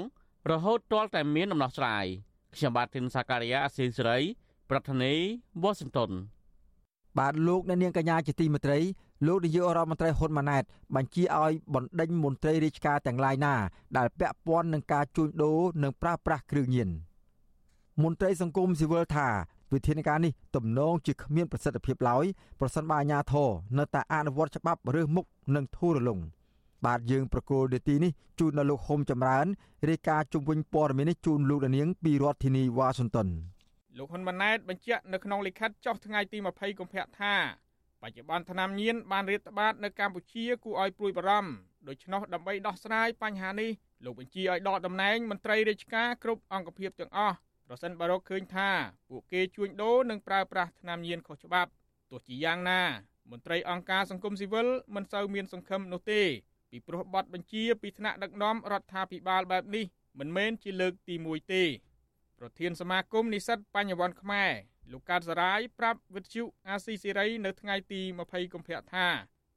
រហូតទាល់តែមានដំណោះស្រាយខ្ញុំបាទធីនសាការីយ៉ាអស៊ីសេរី ប្រធានាធិបតី Washington បាទលោកអ្នកនាងកញ្ញាជាទីមេត្រី លោកនាយករដ្ឋមន្ត្រីហ៊ុនម៉ាណែតបញ្ជាឲ្យបណ្ដេញមន្ត្រីរាជការទាំងឡាយណាដែលពាក់ព័ន្ធនឹងការជួញដូរនិងប្រើប្រាស់គ្រឿងញៀនមន្ត្រីសង្គមស៊ីវិលថាវិធានការនេះទំនងជាគ្មានប្រសិទ្ធភាពឡើយប្រសិនបើអាជ្ញាធរនៅតែអនុវត្តច្បាប់ឬមុខនឹងធូររលុងបាទយើងប្រកូលនាទីនេះជូនដល់លោកហុំចម្រើនរាយការណ៍ជុំវិញព័ត៌មាននេះជូនលោកដានៀងពីរដ្ឋធានីវ៉ាស៊ីនតោនលោកហ៊ុនម៉ាណែតបញ្ជាក់នៅក្នុងលិខិតចុះថ្ងៃទី20កុម្ភៈថា បច្ចុប្បន្នថ្នាំញៀនបានរាតត្បាតនៅកម្ពុជាគួរឲ្យព្រួយបារម្ភដូច្នោះដើម្បីដោះស្រាយបញ្ហានេះលោកបញ្ជាឲ្យដកតំណែងមន្ត្រីរាជការគ្រប់អង្គភាពទាំងអស់ប្រសិនបើរកឃើញថាពួកគេជួញដូរនិងប្រើប្រាស់ថ្នាំញៀនខុសច្បាប់ទោះជាយ៉ាងណាមន្ត្រីអង្គការសង្គមស៊ីវិលមិនសូវមានសង្ឃឹមនោះទេពីព្រោះបទបញ្ជាពីថ្នាក់ដឹកនាំរដ្ឋាភិបាលបែបនេះមិនមែនជាលើកទី1ទេប្រធានសមាគមនិស្សិតបញ្ញវន្តខ្មែរ លោកកើតសរាយប្រាប់វិទ្យុអាស៊ីសេរីនៅថ្ងៃទី20កុម្ភៈថា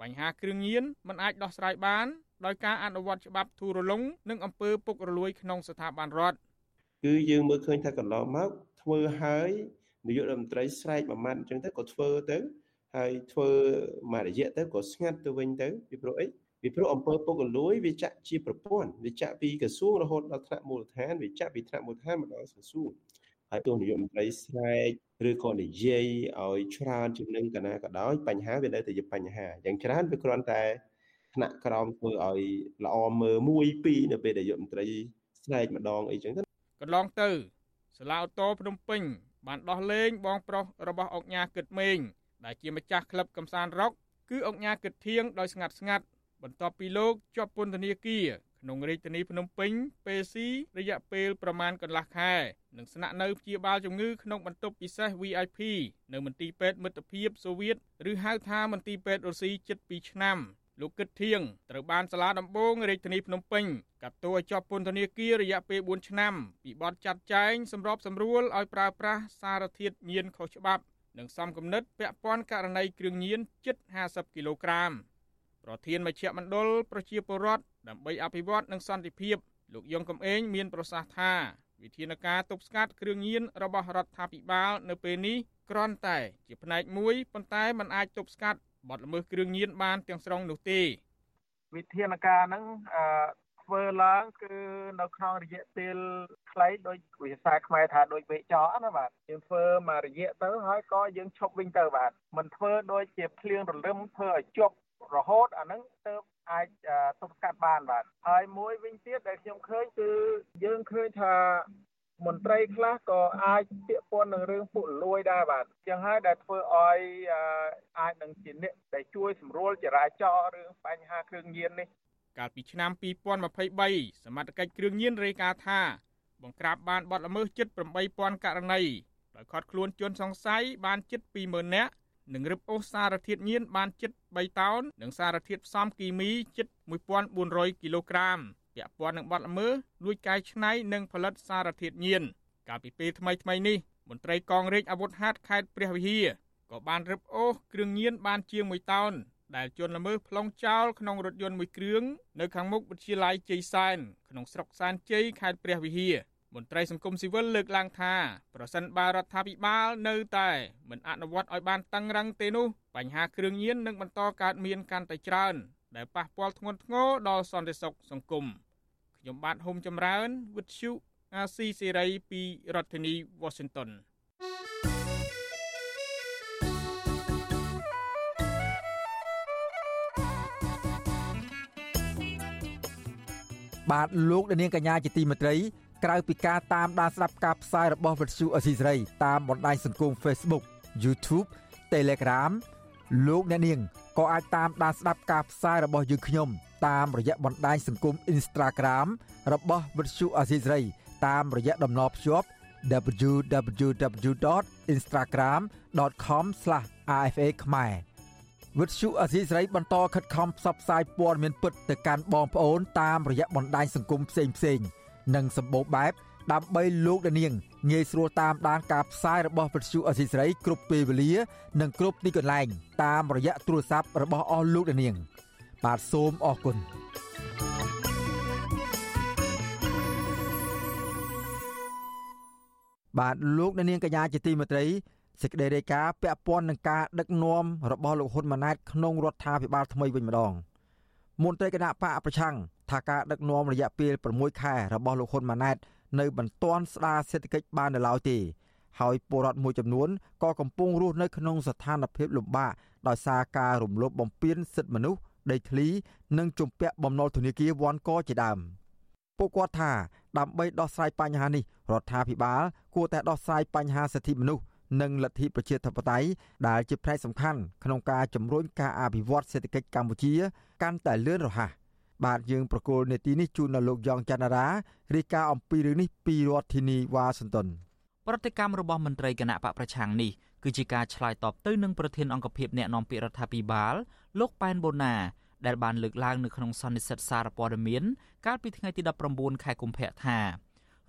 បញ្ហាគ្រឿងញៀនមិនអាចដោះស្រាយបានដោយការអនុវត្តច្បាប់ធូររលុងនិងអំពើពុករលួយក្នុងស្ថាប័នរដ្ឋគឺយើងមើលឃើញថាកន្លងមកធ្វើហើយនាយករដ្ឋមន្ត្រីស្រែកមួយម៉ាត់អញ្ចឹងទៅក៏ធ្វើទៅហើយធ្វើមួយរយៈទៅក៏ស្ងាត់ទៅវិញទៅពីព្រោះអីពីព្រោះអង្គើពុករលួយវាចាក់ជាប្រព័ន្ធវាចាក់ពីក្រសួងរហូតដល់ថ្នាក់មូលដ្ឋានវាចាក់ពីថ្នាក់មូលដ្ឋានមកដល់ក្រសួង ហើយទោះនាយកមន្ត្រីស្រែកឬក៏និយាយឲ្យច្រើនជាងនឹងកណាក៏ដោយបញ្ហាវានៅតែជាបញ្ហាយ៉ាងច្រើនវាគ្រាន់តែថ្នាក់ក្រោមធ្វើឲ្យល្អមើលមួយពីរនៅពេលដែលនាយកមន្ត្រីស្រែកម្ដងអីចឹងទៅកន្លងទៅសាឡាអូតូភ្នំពេញបានដោះលែងបងប្រុសរបស់អង្គញាគិតមេងដែលជាម្ចាស់ក្លឹបកំសាន្តរ៉ុកគឺអង្គញាគិតធៀងដោយស្ងាត់ស្ងាត់បន្ទាប់ពីលោកជាប់ពន្ធនាគារក្នុងរាជធានីភ្នំពេញពេលស៊ីរយៈពេលប្រមាណកន្លះខែនិងស្នាក់នៅព្យាបាលជំងឺក្នុងបន្ទប់ពិសេស VIP នៅមន្ទីរពេទ្យមិត្តភាពសូវៀតឬហៅថាមន្ទីរពេទ្យរុស្ស៊ីជិត2ឆ្នាំលោកគិតធៀងត្រូវបានសាលាដំបងរាជធានីភ្នំពេញកាត់ទោសឲ្យជាប់ពន្ធនាគាររយៈពេល4ឆ្នាំពីបទចាត់ចែងសម្របសម្រួលឲ្យប្រើប្រាស់សារធាតុញៀនខុសច្បាប់និងសំគំនិតពាក់ព័ន្ធករណីគ្រឿងញៀនជិត50គីឡូក្រាមប្រធានមជ្ឈមណ្ឌលប្រជាពលរដ្ឋ ដើម្បីអភិវឌ្ឍនិងសន្តិភាពលោកយងកំឯងមានប្រសាសន៍ថាវិធានការទប់ស្កាត់គ្រឿងញៀនរបស់រដ្ឋាភិបាលនៅពេលនេះគ្រាន់តែជាផ្នែកមួយប៉ុន្តែมันអាចទប់ស្កាត់បទល្មើសគ្រឿងញៀនបានទាំងស្រុងនោះទេវិធានការហ្នឹងអឺធ្វើឡើងគឺនៅក្នុងរយៈពេលខ្លីដោយវិសាខ្មែរថាដូចវេចោណាបាទយើងធ្វើមករយៈទៅហើយក៏យើងឈប់វិញទៅបាទមិនធ្វើដូចជាភ្លៀងរលឹមធ្វើឲ្យជប់ រហូតអាហ្នឹងទៅអាចទប់ស្កាត់បានបាទហើយមួយវិញទៀតដែលខ្ញុំឃើញគឺយើងឃើញថាមន្ត្រីខ្លះក៏អាចពាក់ព័ន្ធនឹងរឿងពុករលួយដែរបាទចឹងហើយដែលធ្វើឲ្យអាចនឹងជាអ្នកដែលជួយសម្រួលចរាចរណ៍រឿងបញ្ហាគ្រឿងញៀននេះកាលពីឆ្នាំ2023សមត្ថកិច្ចគ្រឿងញៀនរាយការណ៍ថាបង្ក្រាបបានបទល្មើសជិត8000ករណីដោយខាត់ខ្លួនជនសង្ស័យបានជិត20000នាក់ និងរឹបអូសសារធាតុញៀនបានជិត3តោននិងសារធាតុផ្សំគីមីជិត1400គីឡូក្រាមពាក់ព័ន្ធនឹងបទល្មើសលួចកែច្នៃនិងផលិតសារធាតុញៀនកាលពីពេលថ្មីថ្មីនេះមន្ត្រីកងរាជអាវុធហត្ថខេត្តព្រះវិហារក៏បានរឹបអូសគ្រឿងញៀនបានជាង1តោនដែលជនល្មើសប្លង់ចោលក្នុងរថយន្តមួយគ្រឿងនៅខាងមុខវិទ្យាល័យជ័យសែនក្នុងស្រុកសានជ័យខេត្តព្រះវិហារ មន្ត្រីសង្គមស៊ីវិលលើកឡើងថាប្រសិនបើរដ្ឋាភិបាលនៅតែមិនអនុវត្តឲ្យបានតឹងរឹងទេនោះបញ្ហាគ្រឿងញៀននឹងបន្តកើតមានកាន់តែច្រើន ដែលប៉ះពាល់ធ្ងន់ធ្ងរដល់សន្តិសុខសង្គមខ្ញុំបាទហុំចម្រើនវិទ្យុអាស៊ីសេរីពីរដ្ឋធានី Washington បាទលោកនាងកញ្ញាជាទីមេត្រី ក្រៅពីការតាមដានស្ដាប់ការផ្សាយរបស់វិទ្យុអស៊ីសេរីតាមបណ្ដាញសង្គម Facebook YouTube Telegram លោកអ្នកនាងក៏អាចតាមដានស្ដាប់ការផ្សាយរបស់យើងខ្ញុំ តាមរយៈបណ្ដាញសង្គម Instagram របស់វិទ្យុអស៊ីសេរីតាមរយៈតំណភ្ជាប់ www.instagram.com/rfa ខ្មែរវិទ្យុអសីស្រីបន្តខិតខំផ្សព្វផ្សាយព័ត៌មានពិតទៅកាន់បងប្អូនតាមរយៈបណ្ដាញសង្គមផ្សេងផ្សេង និងសម្បូរបែបដើម្បីលោកនាងងាយស្រួលតាមដានការផ្សាយរបស់វិទ្យុអសីស្រីគ្រប់ពេលវេលា និងគ្រប់ទីកន្លែង តាមរយៈទូរស័ព្ទរបស់អស់លោកនាង បាទសូមអរគុណបាទលោកនាងកញ្ញាជាទីមេត្រីសេចក្តីរាយការណ៍ពាក់ព័ន្ធនឹងការដឹកនាំរបស់លោកហ៊ុនម៉ាណែតក្នុងរដ្ឋាភិបាលថ្មីវិញម្ដង មន្ត្រីគណៈបកប្រឆាំងថាការដឹកនាំរយៈពេល6ខែរបស់លោកហ៊ុនម៉ាណែតនៅមិនទាន់ស្ដារសេដ្ឋកិច្ចបាននៅឡើយទេហើយពលរដ្ឋមួយចំនួនក៏កំពុងរស់នៅក្នុងស្ថានភាពលំបាកដោយសារការរំលោភបំពានសិទ្ធិមនុស្សដីធ្លីនិងជំពាក់បំណុលធនាគារវ៉ាន់កជាដើមពួកគាត់ថាដើម្បីដោះស្រាយបញ្ហានេះរដ្ឋាភិបាលគួរតែដោះស្រាយបញ្ហាសិទ្ធិមនុស្សនិងលទ្ធិប្រជាធិបតេយ្យដែលជាផ្នែកសំខាន់ក្នុងការជំរុញការអភិវឌ្ឍសេដ្ឋកិច្ចកម្ពុជា កាន់តែលឿនរហ័សបាទយើងប្រកូលនេតិនេះជូនដល់លោកយ៉ងច័ន្ទរារាយការណ៍អំពីរឿងនេះពីរដ្ឋធានីវ៉ាស៊ីនតោនប្រតិកម្មរបស់មន្ត្រីគណៈបកប្រឆាំងនេះគឺជាការឆ្លើយតបទៅនឹងប្រធានអង្គភិបអ្នកនាំពាក្យរដ្ឋាភិបាលលោកប៉ែនបូណាដែលបានលើកឡើងនៅក្នុងសន្និសីទសារព័ត៌មានកាលពីថ្ងៃទី19ខែកុម្ភៈថារ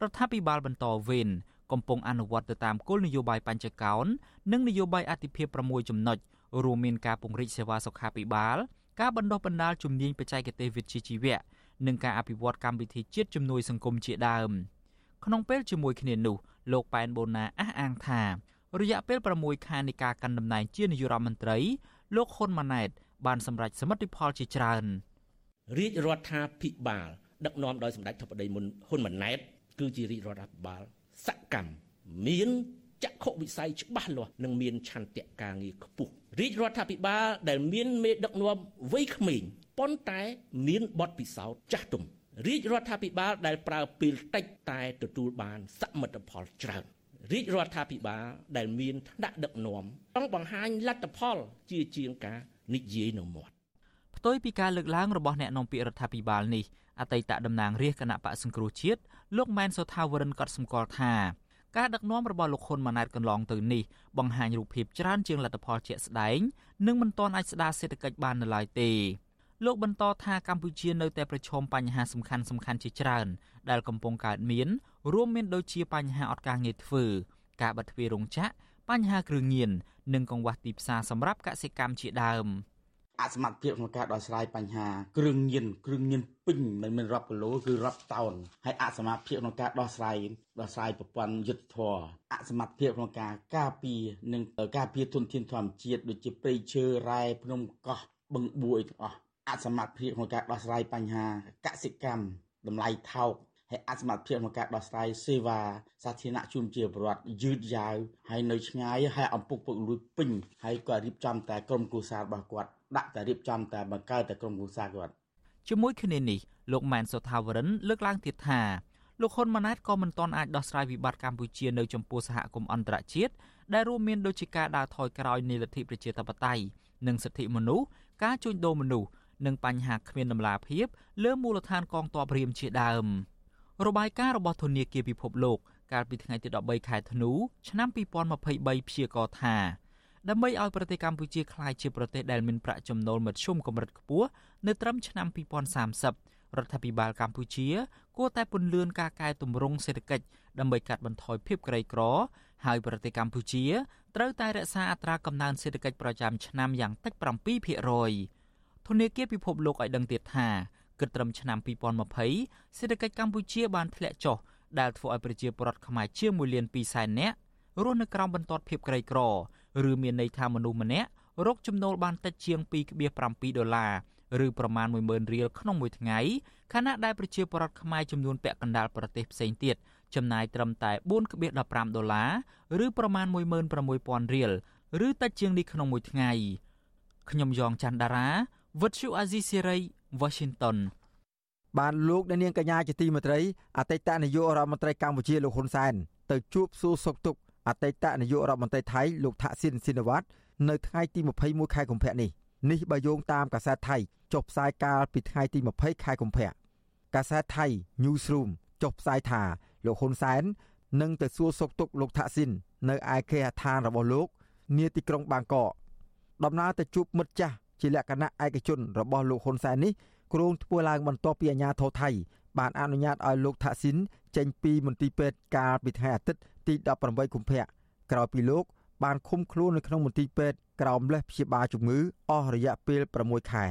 ដ្ឋាភិបាលបន្តវេនកំពុងអនុវត្តទៅតាមគោលនយោបាយបញ្ចកោណនិងនយោបាយអតិភិប6ចំណុចរួមមានការពង្រីកសេវាសុខាភិបាល ការបណ្ដុះបណ្ដាលជំនាញបច្ចេកទេសវិទ្យាជីវៈនិងការអភិវឌ្ឍកម្មវិធីជាតិជំនួយសង្គមជាដើមក្នុងពេលជាមួយគ្នានោះលោកប៉ែនបូណាអះអាងថា រយៈពេល6ខែនៃការកាន់តំណែងជានាយករដ្ឋមន្ត្រីលោកហ៊ុនម៉ាណែត បានសម្រេចសមិទ្ធផលជាច្រើនរាជរដ្ឋាភិបាល ដឹកនាំដោយសម្ដេចធិបតីមុនហ៊ុនម៉ាណែត គឺជារាជរដ្ឋាភិបាលសកម្មមានចក្ខុវិស័យច្បាស់លាស់និងមានឆន្ទៈការងារខ្ពស់ រាជរដ្ឋាភិបាលដែលមានមេដឹកនាំវ័យក្មេងប៉ុន្តែមានបទពិសោធន៍ចាស់ទុំរាជរដ្ឋាភិបាលដែលប្រើពេលតិចតែទទួលបានសមិទ្ធផលច្រើនរាជរដ្ឋាភិបាលដែលមានឋានៈដឹកនាំចង់បង្ហាញលទ្ធផលជាជាងការនិយាយនៅមាត់ផ្ទុយពីការលើកឡើងរបស់អ្នកនាំពាក្យរដ្ឋាភិបាលនេះអតីតតំណាងរាជគណៈបកសង្គ្រោះជាតិលោកម៉ែនសុថាវរិនក៏សម្គាល់ថា ការដឹកនាំរបស់លោកហ៊ុនម៉ាណែតកន្លងទៅនេះបង្ហាញរូបភាពច្រើនជាងលទ្ធផលជាក់ស្ដែងនិងមិនទាន់អាចស្ដារសេដ្ឋកិច្ចបាននៅឡើយទេលោកបន្តថាកម្ពុជានៅតែប្រឈមបញ្ហាសំខាន់សំខាន់ជាច្រើន ដែលកំពុងកើតមាន រួមមានដូចជាបញ្ហាអត់ការងារធ្វើ ការបិទទ្វាររោងចក្របញ្ហាគ្រឿងញៀននិងកង្វះទីផ្សារសម្រាប់កសិកម្មជាដើម។ អសមត្ថភាពក្នុងការដោះស្រាយបញ្ហាគ្រឿងញៀនគ្រឿងញៀនពេញមិនមែនរាប់គីឡូគឺរាប់តោនហើយអសមត្ថភាពក្នុងការដោះស្រាយដោះស្រាយប្រព័ន្ធយុទ្ធធរអសមត្ថភាពក្នុងការការពារនិងការពារទុនធានធម្មជាតិដូចជាព្រៃឈើរ៉ែភ្នំកោះបឹងបួរទាំងអស់អសមត្ថភាពក្នុងការដោះស្រាយបញ្ហាកសិកម្មតម្លៃថោក ហើយអសមត្ថភាពក្នុងការដោះស្រាយសេវាសាធារណៈជូនជាប្រវត្តិយឺតយ៉ាវហើយនៅឆ្ងាយហើយអំពុកពុកលួចពេញហើយក៏រៀបចំតែក្រុមគ្រួសាររបស់គាត់ដាក់តែរៀបចំតែបង្កើតតែក្រុមគ្រួសារគាត់ជាមួយគ្នានេះលោកម៉ែនសុថាវរិនលើកឡើងទៀតថាលោកហ៊ុនម៉ាណែតក៏មិនទាន់អាចដោះស្រាយវិបត្តិកម្ពុជានៅចំពោះសហគមន៍អន្តរជាតិដែលរួមមានដូចជាការដើរថយក្រោយនៃលទ្ធិប្រជាធិបតេយ្យនិងសិទ្ធិមនុស្សការជួញដូរមនុស្សនិងបញ្ហាគ្មានដំណាភាពលើមូលដ្ឋានកងទ័ពរៀមជាដើម របាយការណ៍របស់ធនាគារពិភពលោកកាលពីថ្ងៃទី13ខែធ្នូឆ្នាំ2023ព្យាករថាដើម្បីឲ្យប្រទេសកម្ពុជាក្លាយជាប្រទេសដែលមានប្រាក់ចំណូលមធ្យមកម្រិតខ្ពស់នៅត្រឹមឆ្នាំ2030រដ្ឋាភិបាលកម្ពុជាគួរតែពន្លឿនការកែតម្រង់សេដ្ឋកិច្ចដើម្បីកាត់បន្ថយភាពក្រីក្រ ហើយប្រទេសកម្ពុជាត្រូវតែរក្សាអត្រាកំណើនសេដ្ឋកិច្ចប្រចាំឆ្នាំយ៉ាងតិច7%ធនាគារពិភពលោកឲ្យដឹងទៀតថា គិតត្រឹមឆ្នាំ2020សេដ្ឋកិច្ចកម្ពុជាបានធ្លាក់ចុះដែលធ្វើឲ្យប្រជាពលរដ្ឋខ្មែរជាង1លាន2សែននាក់រស់នៅក្រោមបន្ទាត់ភាពក្រីក្រឬមានន័យថាមនុស្សម្នាក់រកចំណូលបានតិចជាង2.7ដុល្លារឬប្រមាណ10000រៀលក្នុងមួយថ្ងៃខណៈដែលប្រជាពលរដ្ឋខ្មែរចំនួនពាក់កណ្ដាលប្រទេសផ្សេងទៀតចំណាយត្រឹមតែ4.15ដុល្លារឬប្រមាណ16000រៀលឬតិចជាងនេះក្នុងមួយថ្ងៃខ្ញុំយ៉ងច័ន្ទដារាវិទ្យុអាស៊ីសេរី Washington បានលោកអ្នកនាងកញ្ញាជាទីមេត្រីអតីតនាយករដ្ឋមន្ត្រីកម្ពុជាលោកហ៊ុនសែនទៅជួបសួរសុខទុក្ខអតីតនាយករដ្ឋមន្ត្រីថៃលោកថាក់ស៊ីនស៊ីនវ៉ាត់នៅថ្ងៃទី21ខែកុម្ភៈនេះនេះបើយោងតាមកាសែតថៃចុះផ្សាយកាលពីថ្ងៃទី20ខែកុម្ភៈកាសែតថៃ Newsroom ចុះផ្សាយថាលោកហ៊ុនសែននឹងទៅសួរសុខទុក្ខលោកថាក់ស៊ីននៅឯគេហដ្ឋានរបស់លោក នាទីក្រុងបាងកកដំណើរទៅជួបមិត្តចាស់ ជាលក្ខណៈឯកជនរបស់លោកហ៊ុនសែននេះគ្រោងធ្វើឡើងបន្ទាប់ពីអាជ្ញាធរថៃបានអនុញ្ញាតឲ្យលោកថាក់ស៊ីនចេញពីមន្ទីរពេទ្យកាលពីថ្ងៃអាទិត្យទី18កុម្ភៈក្រោយពីលោកបានឃុំខ្លួននៅក្នុងមន្ទីរពេទ្យក្រោមលេសព្យាបាលជំងឺអស់រយៈពេល6ខែ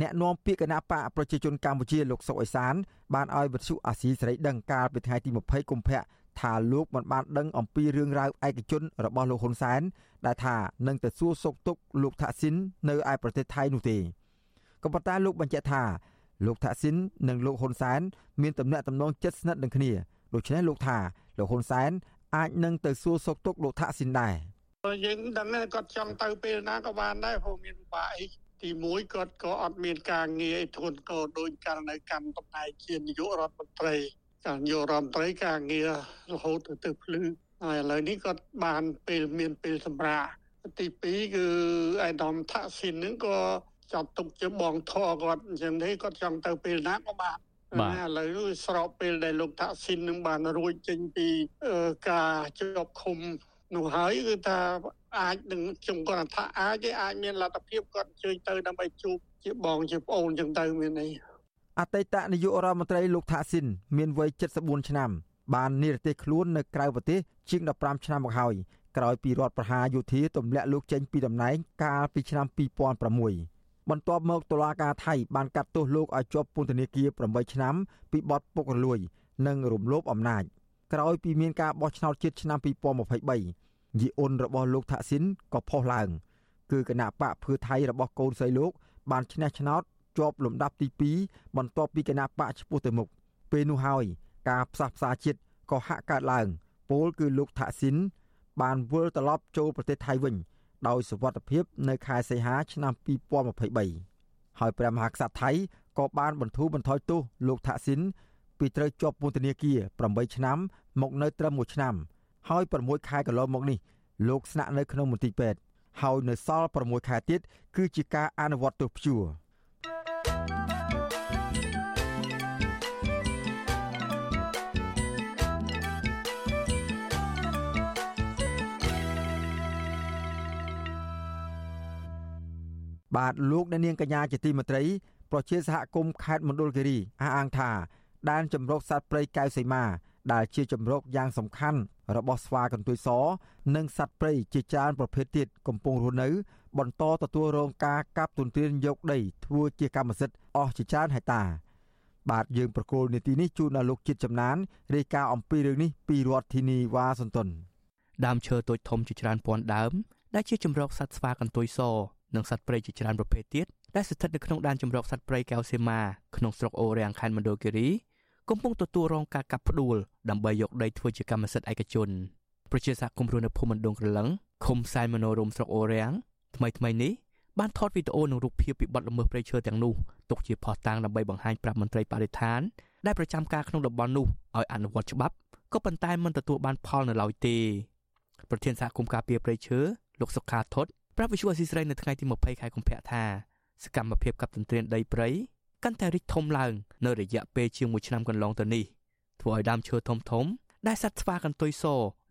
អ្នកនាំពាក្យគណៈបកប្រជាជនកម្ពុជាលោកសុកអេសានបានឲ្យវិទ្យុអាស៊ីសេរីដឹងកាលពីថ្ងៃទី20កុម្ភៈ ថាលោកមិនបានដឹងអំពីរឿងរ៉ាវឯកជនរបស់លោកហ៊ុនសែនដែលថានឹងទៅសួរសុខទុក្ខលោកថាក់ស៊ីននៅឯប្រទេសថៃនោះទេក៏ប៉ុន្តែលោកបញ្ជាក់ថាលោកថាក់ស៊ីននិងលោកហ៊ុនសែនមានទំនាក់ទំនងជិតស្និទ្ធនឹងគ្នាដូច្នេះលោកថាលោកហ៊ុនសែនអាចនឹងទៅសួរសុខទុក្ខលោកថាក់ស៊ីនដែរយើងដឹងថាគាត់ចង់ទៅពេលណាក៏បានដែរព្រោះមានពិបាកអីទី1គាត់ក៏អត់មានការងារអីធ្ងន់ធ្ងរដូចករណីកម្មតំណែងជានាយករដ្ឋមន្ត្រី ការនាយករដ្ឋមន្ត្រីការងាររហូតទៅទៅភ្លឺហើយឥឡូវនេះគាត់បានពេលមានពេលសម្រាប់ទី2គឺអៃដាមថាក់ស៊ីននឹងក៏ចាត់ទុកជាបងធေါ်គាត់អញ្ចឹងទេគាត់ចង់ទៅពេលណាក៏បានបាទឥឡូវស្របពេលដែលលោកថាក់ស៊ីននឹងបានរួចចេញពីការជាប់ឃុំនោះហើយគឺថាអាចនឹងខ្ញុំគាត់ថាអាចទេអាចមានលទ្ធភាពគាត់អញ្ជើញទៅដើម្បីជួបជាបងជាប្អូនអញ្ចឹងទៅមានន័យ អតីតនាយករដ្ឋមន្ត្រីលោកថាក់ស៊ីនមានវ័យ74ឆ្នាំបាននិរទេសខ្លួននៅក្រៅប្រទេសជាង15ឆ្នាំមកហើយក្រោយពីរដ្ឋប្រហារយោធាទម្លាក់លោកចេញពីតំណែងកាលពីឆ្នាំ2006បន្ទាប់មកតុលាការថៃបានកាត់ទោសលោកឲ្យជាប់ពន្ធនាគារ8ឆ្នាំពីបទពុករលួយ និងរំលោភអំណាចក្រោយពីមានការបោះឆ្នោតជាតិឆ្នាំ2023យីអ៊ុនរបស់លោកថាក់ស៊ីនក៏ផុសឡើង គឺគណៈបកភឿថៃរបស់កូនស្រីលោកបានឈ្នះឆ្នោត ជាប់លំដាប់ទី2បន្ទាប់ពីគណៈបកឈ្មោះទៅមុខពេលនោះហើយការផ្សះផ្សាជាតិក៏ហាក់កើតឡើងពលគឺលោកថាក់ស៊ីនបានវិលត្រឡប់ចូលប្រទេសថៃវិញដោយសុវត្ថិភាពនៅខែសីហាឆ្នាំ2023ហើយព្រះមហាក្សត្រថៃក៏បានបន្ធូរបន្ថយទោសលោកថាក់ស៊ីនពីត្រូវជាប់ពន្ធនាគារ8ឆ្នាំមកនៅត្រឹម1ឆ្នាំហើយ6ខែកន្លងមកនេះលោកស្នាក់នៅក្នុងមន្ទីរពេទ្យហើយនៅសល់6ខែទៀតគឺជាការអនុវត្តទោសព្យួរ បាទលោកអ្នកនាងកញ្ញាជាទីមេត្រីប្រជាសហគមន៍ខេត្តមណ្ឌលគិរីអះអាងថាដែនចម្រុកសត្វព្រៃកែវសីមាដែលជាចម្រុកយ៉ាងសំខាន់របស់ស្វាកន្ទុយសនិងសត្វព្រៃជាច្រើនប្រភេទទៀតកំពុងរស់នៅ បន្តទទួលរងការកាប់ទន្ទ្រានយកដីធ្វើជាកម្មសិទ្ធិអស់ជាច្រើនហិកតាបាទយើងប្រកូលនីតិនេះជូនដល់លោកជាតិចំណានរាយការណ៍អំពីរឿងនេះពីរដ្ឋធានីវ៉ាស៊ីនតោនដើមឈើតូចធំជាច្រើនពាន់ដើមដែលជាចម្រុកសត្វស្វាកន្ទុយស និងសត្វព្រៃជាច្រើនប្រភេទទៀតដែលស្ថិតនៅក្នុងដែនជម្រកសត្វព្រៃកែវសីមាក្នុងស្រុកអូរាំងខេត្តមណ្ឌលគិរីកំពុងទទួលរងការកាប់ផ្ដួលដើម្បីយកដីធ្វើជាកម្មសិទ្ធិឯកជនប្រជាសហគមន៍រស់នៅភូមិមណ្ឌលក្រឡឹងឃុំសែនមនោរមស្រុកអូរាំងថ្មីថ្មីនេះបានថតវីដេអូនិងរូបភាពពីបទល្មើសព្រៃឈើទាំងនោះទុកជាភស្តុតាងដើម្បីបង្ហាញប្រាប់មន្ត្រីបរិស្ថានដែលប្រចាំការក្នុងតំបន់នោះឲ្យអនុវត្តច្បាប់ក៏ប៉ុន្តែមិនទទួលបានផលនៅឡើយទេប្រធានសហគមន៍ការពារព្រៃឈើលោកសុខាថុត ប្រាប់វិសុវអសីស្រីនៅថ្ងៃទី20ខែកុម្ភៈថាសកម្មភាពកັບទន្ទ្រានដីព្រៃកាន់តែរីកធំឡើង នៅរយៈពេលជាង1ឆ្នាំកន្លងទៅនេះធ្វើឲ្យដើមឈើធំធំដែលសត្វស្វាកន្ទុយស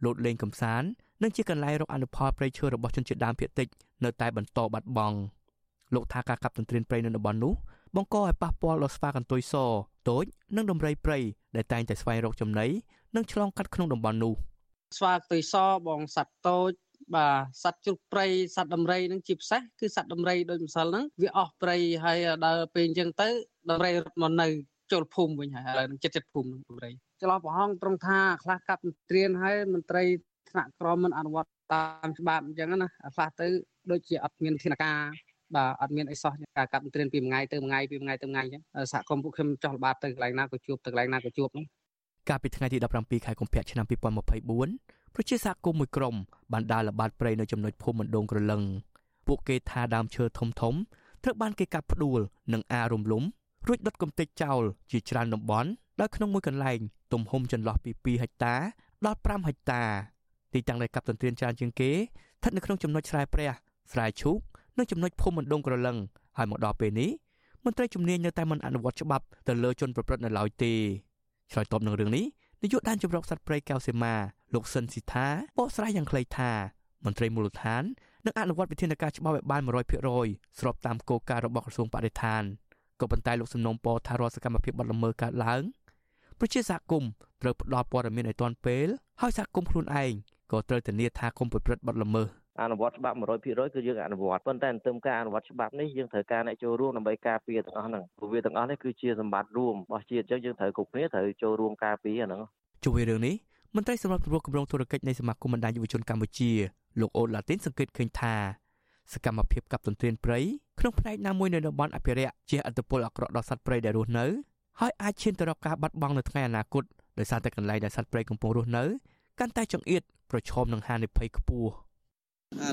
លោតលេងកំសាន្តនិងជាកន្លែងរកអនុផលព្រៃឈើរបស់ជនជាតិដើមភាគតិចនៅតែបន្តបាត់បង់លោកថាការកាប់ទន្ទ្រានព្រៃនៅតំបន់នោះបង្កឲ្យប៉ះពាល់ដល់ស្វាកន្ទុយសតូចនិងដំរីព្រៃដែលតែងតែស្វែងរកចំណីនិងឆ្លងកាត់ក្នុងតំបន់នោះស្វាកន្ទុយសបងសត្វតូច បាទសត្វជ្រូកព្រៃសត្វដំរីនឹងជាពិសេសគឺសត្វដំរីដូចម្សិលហ្នឹងវាអស់ព្រៃហើយដល់ពេលអញ្ចឹងទៅដំរីរត់មកនៅចូលភូមិវិញហើយឥឡូវនឹងចិត្តចិត្តភូមិនឹងដំរីចន្លោះប្រហោងត្រង់ថាខ្លះកាប់ត្រៀនហើយមន្ត្រីថ្នាក់ក្រមមិនអនុវត្តតាមច្បាប់អញ្ចឹងណាខ្លះទៅដូចជាអត់មានធានការបាទអត់មានអីសោះការកាប់ត្រៀនពីមួយថ្ងៃទៅមួយថ្ងៃពីមួយថ្ងៃទៅមួយថ្ងៃអញ្ចឹងសហគមន៍ពួកខ្ញុំចោះល្បាតទៅកន្លែងណាក៏ជួបទៅកន្លែងណាក៏ជួបហ្នឹង កាលពីថ្ងៃទី17ខែកុម្ភៈឆ្នាំ2024ប្រជាសហគមន៍មួយក្រុមបានដើរល្បាតព្រៃនៅចំណុចភូមិមណ្ដងក្រលឹងពួកគេថាដើមឈើធំធំត្រូវបានគេកាប់ផ្ដួលនិងអារំលំរួចដុតកំទេចចោលជាច្រើនតំបន់ដោយក្នុងមួយកន្លែងទំហំចន្លោះពី2ហិកតាដល់5ហិកតាទីតាំងដែលកាប់ទន្ទ្រានច្រើនជាងគេស្ថិតនៅក្នុងចំណុចស្រែព្រះស្រែឈូកនិងចំណុចភូមិមណ្ដងក្រលឹងហើយមកដល់ពេលនេះមន្ត្រីជំនាញនៅតែមិនអនុវត្តច្បាប់ទៅលើជនប្រព្រឹត្តនៅឡើយទេ ឆ្លើយតបនឹងរឿងនេះនាយកដែនជម្រកសត្វព្រៃកៅសេមាលោកសិនស៊ីថាបកស្រាយយ៉ាងខ្លីថាមន្ត្រីមូលដ្ឋាននឹងអនុវត្តវិធានការច្បាប់ឲ្យបាន100%ស្របតាមគោលការណ៍របស់ក្រសួងបរិស្ថានក៏ប៉ុន្តែលោកសំណុំពរថារាល់សកម្មភាពបដល្មើសកើតឡើងប្រជាសហគមន៍ត្រូវផ្ដល់ព័ត៌មានឲ្យទាន់ពេលហើយសហគមន៍ខ្លួនឯងក៏ត្រូវធានាថាគុំប្រព្រឹត្តបទល្មើស អនុវត្តច្បាប់100%គឺយើងអនុវត្តប៉ុន្តែទន្ទឹមការអនុវត្តច្បាប់នេះយើងត្រូវការអ្នកចូលរួមដើម្បីការពារទាំងអស់ហ្នឹងព្រោះវាទាំងអស់នេះគឺជាសម្បត្តិរួមរបស់ជាតិអញ្ចឹងយើងត្រូវគ្រប់គ្នាត្រូវចូលរួមការពារហ្នឹងជួយរឿងនេះមន្ត្រីសម្រាប់គ្រប់គ្រងធុរកិច្ចនៃសមាគមបណ្ដាញយុវជនកម្ពុជាលោកអូឡាទីនសង្កេតឃើញថាសកម្មភាពកັບទន្ទ្រានព្រៃក្នុងផ្នែកណាមួយនៅតំបន់អភិរក្សជាអត្តពលអាក្រក់ដល់សត្វព្រៃដែលរស់នៅហើយអាចឈានទៅរកការបាត់បង់នៅថ្ងៃអនាគតដោយសារតែកន្លែងដែលសត្វព្រៃកំពុងរស់នៅកាន់តែចង្អៀតប្រឈមនឹងហានិភ័យខ្ពស់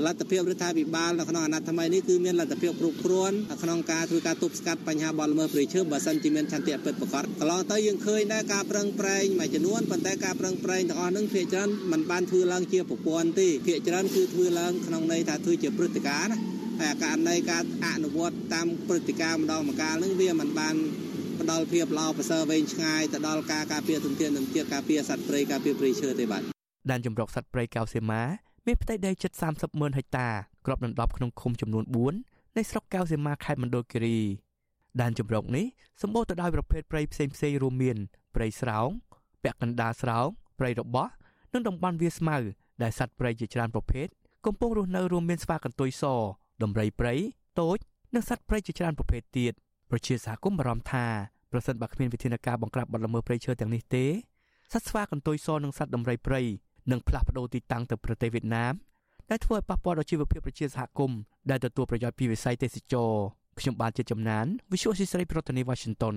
លទ្ធភាពរដ្ឋាភិបាលនៅក្នុងអាណត្តិថ្មីនេះគឺមានលទ្ធភាពគ្រប់គ្រាន់ក្នុងការធ្វើការទប់ស្កាត់បញ្ហាបទល្មើសព្រៃឈើបើសិនជាមានឆន្ទៈពិតប្រាកដកន្លងទៅយើងឃើញដែរការប្រឹងប្រែងមួយចំនួនប៉ុន្តែការប្រឹងប្រែងទាំងអស់ហ្នឹងភាគច្រើនมันបានធ្វើឡើងជាប្រព័ន្ធទេភាគច្រើនគឺធ្វើឡើងក្នុងន័យថាធ្វើជាព្រឹត្តិការណ៍ណាតែករណីការអនុវត្តតាមព្រឹត្តិការណ៍ម្ដងម្កាលហ្នឹងវាមិនបានផ្ដល់ភាពល្អប្រសើរវែងឆ្ងាយទៅដល់ការការពារទុនធានទុនជាតិការពារសត្វព្រៃការពារព្រៃឈើទេបាទដែនជំរកសត្វព្រៃកៅសីមា មានផ្ទៃដីជិត30ម៉ឺនហិកតាគ្របដណ្ដប់ក្នុងឃុំចំនួន4នៃស្រុកកៅសេមាខេត្តមណ្ឌលគិរីដែនចម្រុកនេះសម្បូរទៅដោយប្រភេទព្រៃផ្សេងផ្សេងរួមមានព្រៃស្រោងពាក់កណ្ដាលស្រោងព្រៃរបោះនិងតំបន់វាស្មៅដែលសត្វព្រៃជាច្រើនប្រភេទកំពុងរស់នៅរួមមានស្វាកន្ទុយសដំរីព្រៃតូចនិងសត្វព្រៃជាច្រើនប្រភេទទៀតប្រជាសហគមន៍បារម្ភថាប្រសិនបើគ្មានវិធានការបង្ក្រាបបទល្មើសព្រៃឈើទាំងនេះទេសត្វស្វាកន្ទុយសនិងសត្វដំរីព្រៃ នឹងផ្លាស់ប្តូរទីតាំងទៅប្រទេសវៀតណាមដែលធ្វើឲ្យប៉ះពាល់ដល់ជីវភាពប្រជាសហគមន៍ដែលទទួលប្រយោជន៍ពីវិស័យទេសចរខ្ញុំបានជាចំណាន Visual Society ប្រធានាទី Washington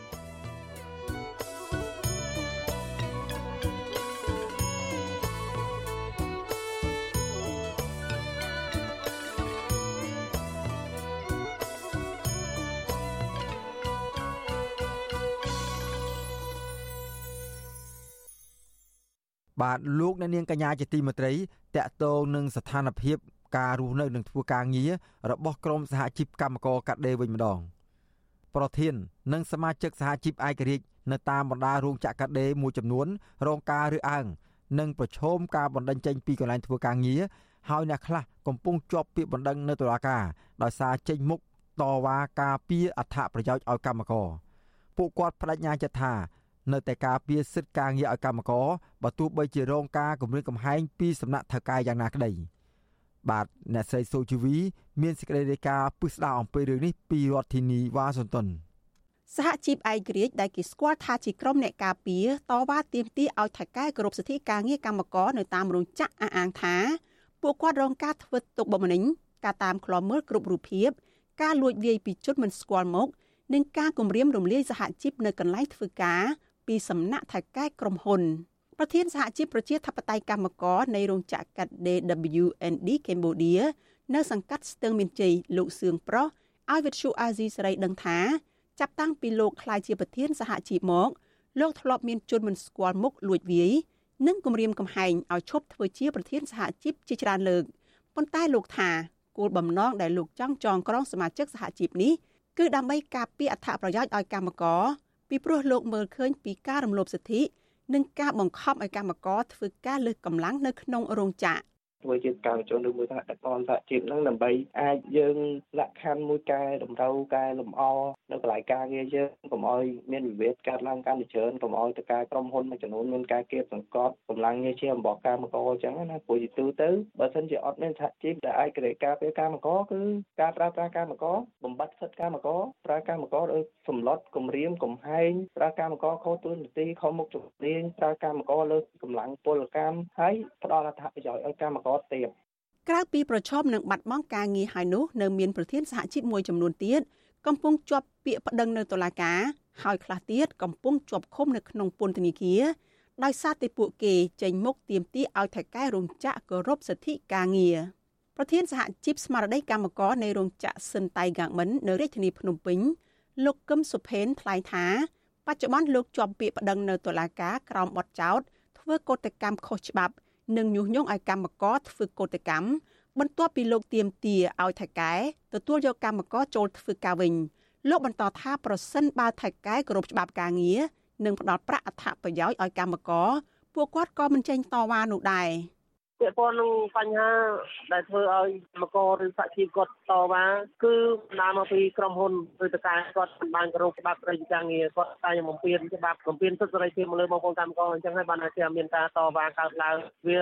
បាទលោកអ្នកនាងកញ្ញាជាទីមេត្រីតកតងនឹងស្ថានភាពការរស់នៅនិងធ្វើការងាររបស់ក្រមសហជីពកម្មករកាត់ដេរវិញម្ដងប្រធាននិងសមាជិកសហជីពឯករាជ្យនៅតាមបណ្ដារោងចក្រកាត់ដេរមួយចំនួនរងការរើសអើងនិងប្រឈមការបណ្តេញចេញពីកន្លែងធ្វើការងារហើយអ្នកខ្លះកំពុងជាប់ពាក្យបណ្ដឹងនៅតុលាការដោយសារចេញមុខតវ៉ាការពារអត្ថប្រយោជន៍ឲ្យកម្មករពួកគាត់បដិញ្ញាចិត្តថា នៅតែការពារសិទ្ធិការងារឲ្យកម្មករបើទោះបីជារងការគំរាមកំហែងពីសំណាក់ថៅកែយ៉ាងណាក្តីបាទអ្នកស្រីសូជីវី មានសេចក្តីរាយការណ៍ពឹស្ដារអំពីរឿងនេះពីរដ្ឋធានីវ៉ាស៊ីនតោនសហជីពឯករាជ្យដែលគេស្គាល់ថាជាក្រុមអ្នកការពារតវ៉ាទាមទារឲ្យថៅកែគោរពសិទ្ធិការងារកម្មករនៅតាមរោងចក្រអះអាងថាពួកគាត់រងការធ្វើទុកបុកម្នេញការតាមឃ្លាំមើលគ្រប់រូបភាពការលួចវាយពីជនមិនស្គាល់មុខនិងការគំរាមរំលាយសហជីពនៅកន្លែងធ្វើការ ពីសំណាក់ថៅកែក្រុមហ៊ុនប្រធានសហជីពប្រជាធិបតេយ្យកម្មករនៃរោងចក្រកាត់ DWND Cambodia នៅសង្កាត់ស្ទឹងមានជ័យលោកសឿងប្រុសឲ្យវិទ្យុអាស៊ីសេរីដឹងថាចាប់តាំងពីលោកក្លាយជាប្រធានសហជីពមកលោកធ្លាប់មានជនមិនស្គាល់មុខលួចវាយនិងគំរាមកំហែងឲ្យឈប់ធ្វើជាប្រធានសហជីពជាច្រើនលើកប៉ុន្តែលោកថាគោលបំណងដែលលោកចង់ចងក្រងសមាជិកសហជីពនេះគឺដើម្បីការពារអត្ថប្រយោជន៍ឲ្យកម្មករ ពីព្រោះលោកមើលឃើញពីការរំលោភសិទ្ធិនិងការបង្ខំឲ្យកម្មករធ្វើការលើសកម្លាំងនៅក្នុងរោងចក្រ ធ្វើជាកម្មជនឬមួយថាដឹកនាំសហជីពហ្នឹងដើម្បីអាចយើងលក្ខខណ្ឌមួយកែតម្រូវកែលម្អនៅកន្លែងការងារយើងកុំឲ្យមានវិវាទកើតឡើងកាន់តែច្រើនកុំឲ្យតការក្រុមហ៊ុនមួយចំនួនមានការគៀបសង្កត់កម្លាំងងារជាអំបកកម្មករអញ្ចឹងណាព្រោះជាទូទៅបើសិនជាអត់មានសហជីពដែលអាចក្រេការពេលកម្មករគឺការប្រើប្រាស់កម្មករបំបត្តិសិទ្ធិកម្មករប្រើកម្មករដោយសម្លុតគំរាមកំហែងប្រើកម្មករខុសទូននីតិខុសមុខជំនាញប្រើកម្មករលើកម្លាំងពលកម្មហើយផ្ដល់អត្ថប្រយោជន៍ឲ្យកម្មករតទៀតក្រៅពីប្រឈមនឹងបាត់បង់ការងារហើយនោះនៅមានប្រធានសហជីពមួយចំនួនទៀតកំពុងជាប់ពាក្យប្តឹងនៅតុលាការហើយខ្លះទៀតកំពុងជាប់ឃុំនៅក្នុងពន្ធនាគារដោយសារតែពួកគេចេញមុខទាមទារឲ្យថៃកែរោងចក្រគោរពសិទ្ធិការងារប្រធានសហជីពស្មារតីកម្មករនៃរោងចក្រសិនតៃហ្គាមិននៅរាជធានីភ្នំពេញលោកកឹមសុផេនថ្លែងថាបច្ចុប្បន្នលោកជាប់ពាក្យប្តឹងនៅតុលាការក្រោមបទចោទធ្វើកោតកម្មខុសច្បាប់ និងញុះញង់ឲ្យកម្មករធ្វើកោតកម្មបន្ទាប់ពីលោកទៀមទាឲ្យថៃកែទទួលយកកម្មករចូលធ្វើការវិញលោកបន្តថាប្រសិនបើថៃកែគោរពច្បាប់ការងារនិងផ្ដល់ប្រាក់អត្ថប្រយោជន៍ឲ្យកម្មករពួកគាត់ក៏មិនចេញតវ៉ានោះដែរ។ ពាក់ព័ន្ធនឹងបញ្ហាដែលធ្វើឲ្យកម្មករឬសហជីពគាត់តវ៉ាគឺបណ្ដាលមកពីក្រុមហ៊ុនឬតកាគាត់មិនបានគោរពច្បាប់រយការងារគាត់តែបំពេញច្បាប់បំពេញសិទ្ធិសេរីភាពមកលើបងប្អូនកម្មករអញ្ចឹងហើយបានតែមានការតវ៉ាកើតឡើងវា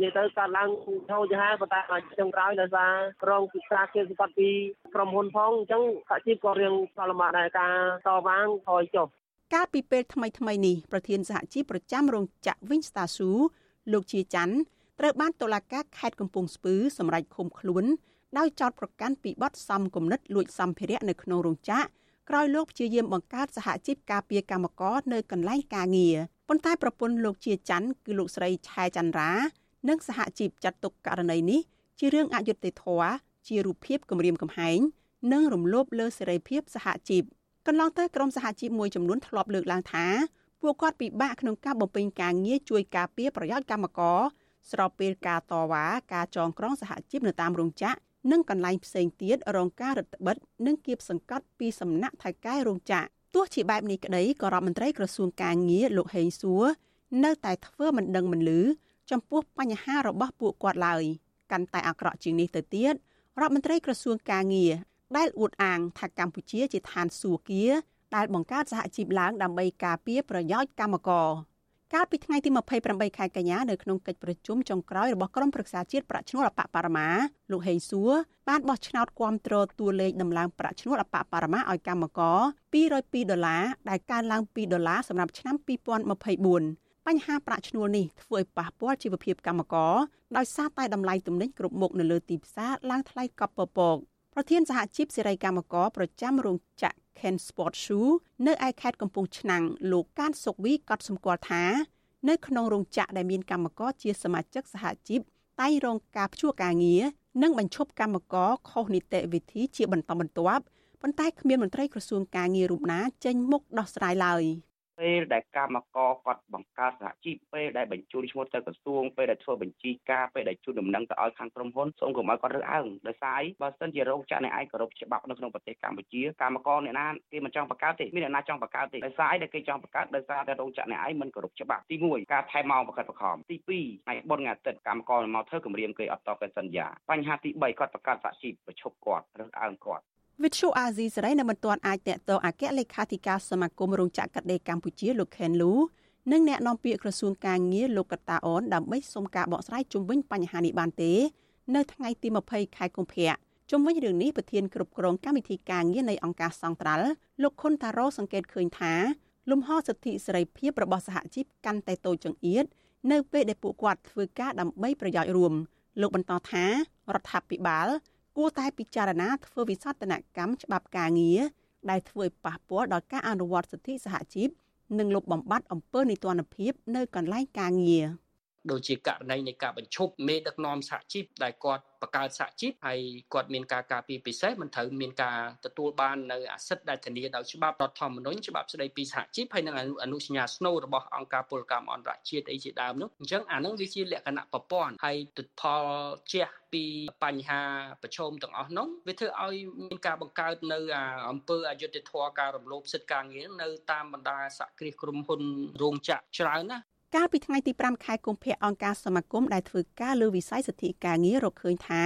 និយាយទៅកើតឡើងហូរចាស់ប៉ុន្តែអាចចុងក្រោយដោយសាររងពិសាគេសង្កត់ពីក្រុមហ៊ុនផងអញ្ចឹងសហជីពក៏រៀងសល់លំបាកដែរការតវ៉ាថយចុះកាលពីពេលថ្មីថ្មីនេះប្រធានសហជីពប្រចាំរោងចក្រ Winstar លោកជាច័ន្ទ ត្រូវបានតុលាការខេត្តកំពង់ស្ពឺសម្រេចឃុំខ្លួនដោយចោទប្រកាន់ពីបទសំគំនិតលួចសម្ភារៈនៅក្នុងរោងចក្រក្រោយលោកព្យាយាមបង្កើតសហជីពការពារកម្មករនៅកន្លែងការងារប៉ុន្តែប្រពន្ធលោកជាច័ន្ទគឺលោកស្រីឆែច័ន្ទរា និងសហជីពចាត់ទុកករណីនេះជារឿងអយុត្តិធម៌ជារូបភាពគំរាមកំហែងនិងរំលោភលើសេរីភាពសហជីពកន្លងទៅក្រមសហជីពមួយចំនួនធ្លាប់លើកឡើងថាពួកគាត់ពិបាកក្នុងការបំពេញការងារជួយការពារប្រយោជន៍កម្មករ ស្របពេលការតវ៉ាការចងក្រងសហជីពនៅតាមរោងចក្រនិងកន្លែងផ្សេងទៀតរងការរឹតបន្តឹងនិងគៀបសង្កត់ពីសំណាក់ថៃកែរោងចក្រទោះជាបែបនេះក្តីក៏រដ្ឋមន្ត្រីក្រសួងកាងារលោកហេងសួរនៅតែធ្វើមិនដឹងមិនលឺចំពោះបញ្ហារបស់ពួកគាត់ឡើយកាន់តែអាក្រក់ជាងនេះទៅទៀតរដ្ឋមន្ត្រីក្រសួងកាងារដែលអួតអាងថាកម្ពុជាជាឋានសួគ៌គាដែលបង្កើតសហជីពឡើងដើម្បីការពារប្រយោជន៍កម្មករ កាលពីថ្ងៃទី28ខែកញ្ញានៅក្នុងកិច្ចប្រជុំចុងក្រោយរបស់ក្រុមប្រឹក្សាជាតិប្រាក់ឈ្នួលអបបរមាលោកហេងសួរបានបោះឆ្នោតគាំទ្រតួលេខដំឡើងប្រាក់ឈ្នួលអបបរមាឲ្យកម្មករ202ដុល្លារដែលកើនឡើង2ដុល្លារសម្រាប់ឆ្នាំ2024បញ្ហាប្រាក់ឈ្នួលនេះធ្វើឲ្យប៉ះពាល់ជីវភាពកម្មករដោយសារតែតម្លៃទំនិញគ្រប់មុខនៅលើទីផ្សារឡើងថ្លៃកប់ពពកប្រធានសហជីពសេរីកម្មករប្រចាំរោងចក្រ Ken Sport Shoe នៅឯខេត្តកំពង់ឆ្នាំងលោកកានសុកវីក៏សម្គាល់ថា នៅក្នុងរោងចក្រដែលមានកម្មករជាសមាជិកសហជីពតែងរងការព្យួរការងារនិងបញ្ឈប់កម្មករខុសនីតិវិធីជាបន្តបន្ទាប់ប៉ុន្តែគ្មានមន្ត្រីក្រសួងការងាររូបណាចេញមុខដោះស្រាយឡើយ។ ពេលដែលកម្មករគាត់បង្កើតសហជីពពេលដែលបញ្ជូនឈ្មោះទៅក្រសួងពេលដែលធ្វើបញ្ជីការពេលដែលជូនដំណឹងទៅឲ្យខាងក្រុមហ៊ុនសូមកុំឲ្យគាត់រើសអើងដោយសារអីបើសិនជារោងចក្រអ្នកឯងគោរពច្បាប់នៅក្នុងប្រទេសកម្ពុជាកម្មករអ្នកណាគេមិនចង់បង្កើតទេមានអ្នកណាចង់បង្កើតទេដោយសារអីដែលគេចង់បង្កើតដោយសារតែរោងចក្រអ្នកឯងមិនគោរពច្បាប់ទី1ការថែមម៉ោងបង្កើតបង្ខំទី2ថ្ងៃបុណ្យថ្ងៃអាទិត្យកម្មករមកធ្វើគម្រាមគេអត់តបកិច្ចសន្យាបញ្ហាទី3គាត់បង្កើតសហជីពប្រឈប់គាត់រើសអើងគាត់ វិទ្យុអាស៊ីសេរីនៅមិនទាន់អាចតាក់ទងអគ្គលេខាធិការសមាគមរោងចក្រកាត់ដេរកម្ពុជាលោកខេនលូនិងអ្នកនាំពាក្យក្រសួងការងារលោកកតាអូនដើម្បីសុំការបកស្រាយជុំវិញបញ្ហានេះបានទេ នៅថ្ងៃទី20ខែកុម្ភៈជុំវិញរឿងនេះប្រធានគ្រប់គ្រងកម្មវិធីការងារនៃអង្គការសង្ត្រាល់លោកខុនតារ៉ូសង្កេតឃើញថាលំហសិទ្ធិសេរីភាពរបស់សហជីពកាន់តែតូចចង្អៀតនៅពេលដែលពួកគាត់ធ្វើការដើម្បីប្រយោជន៍រួមលោកបន្តថារដ្ឋាភិបាល គួរតែពិចារណាធ្វើវិសោធនកម្មច្បាប់ការងារដែលធ្វើឲ្យប៉ះពាល់ដល់ការអនុវត្តសិទ្ធិសហជីពនិងលុបបំបាត់អំពើនីតិរដ្ឋភាពនៅកន្លែងការងារ ដូចជាករណីនៃការបញ្ឈប់មេដឹកនាំសហជីពដែលគាត់បង្កើតសហជីពហើយគាត់មានការការពារពិសេសមិនត្រូវមានការទទួលបាននៅអាសិទ្ធដែលធានាដោយច្បាប់រដ្ឋធម្មនុញ្ញច្បាប់ស្តីពីសហជីពហើយនិងអនុសញ្ញាស្នូលរបស់អង្គការពលកម្មអន្តរជាតិអីជាដើមនោះអញ្ចឹងអានឹងវាជាលក្ខណៈប្រព័ន្ធហើយទិផលជះពីបញ្ហាប្រឈមទាំងអស់នោះវាធ្វើឲ្យមានការបង្កើតនៅអង្គើអយុធធរការរំលោភសិទ្ធិការងារនៅតាមបណ្ដាសហគ្រាសក្រុមហ៊ុនរោងចក្រច្រើនណា កាលពីថ្ងៃទី5ខែកុម្ភៈអង្គការសមាគមដែលធ្វើការលើវិស័យសិទ្ធិការងាររកឃើញថា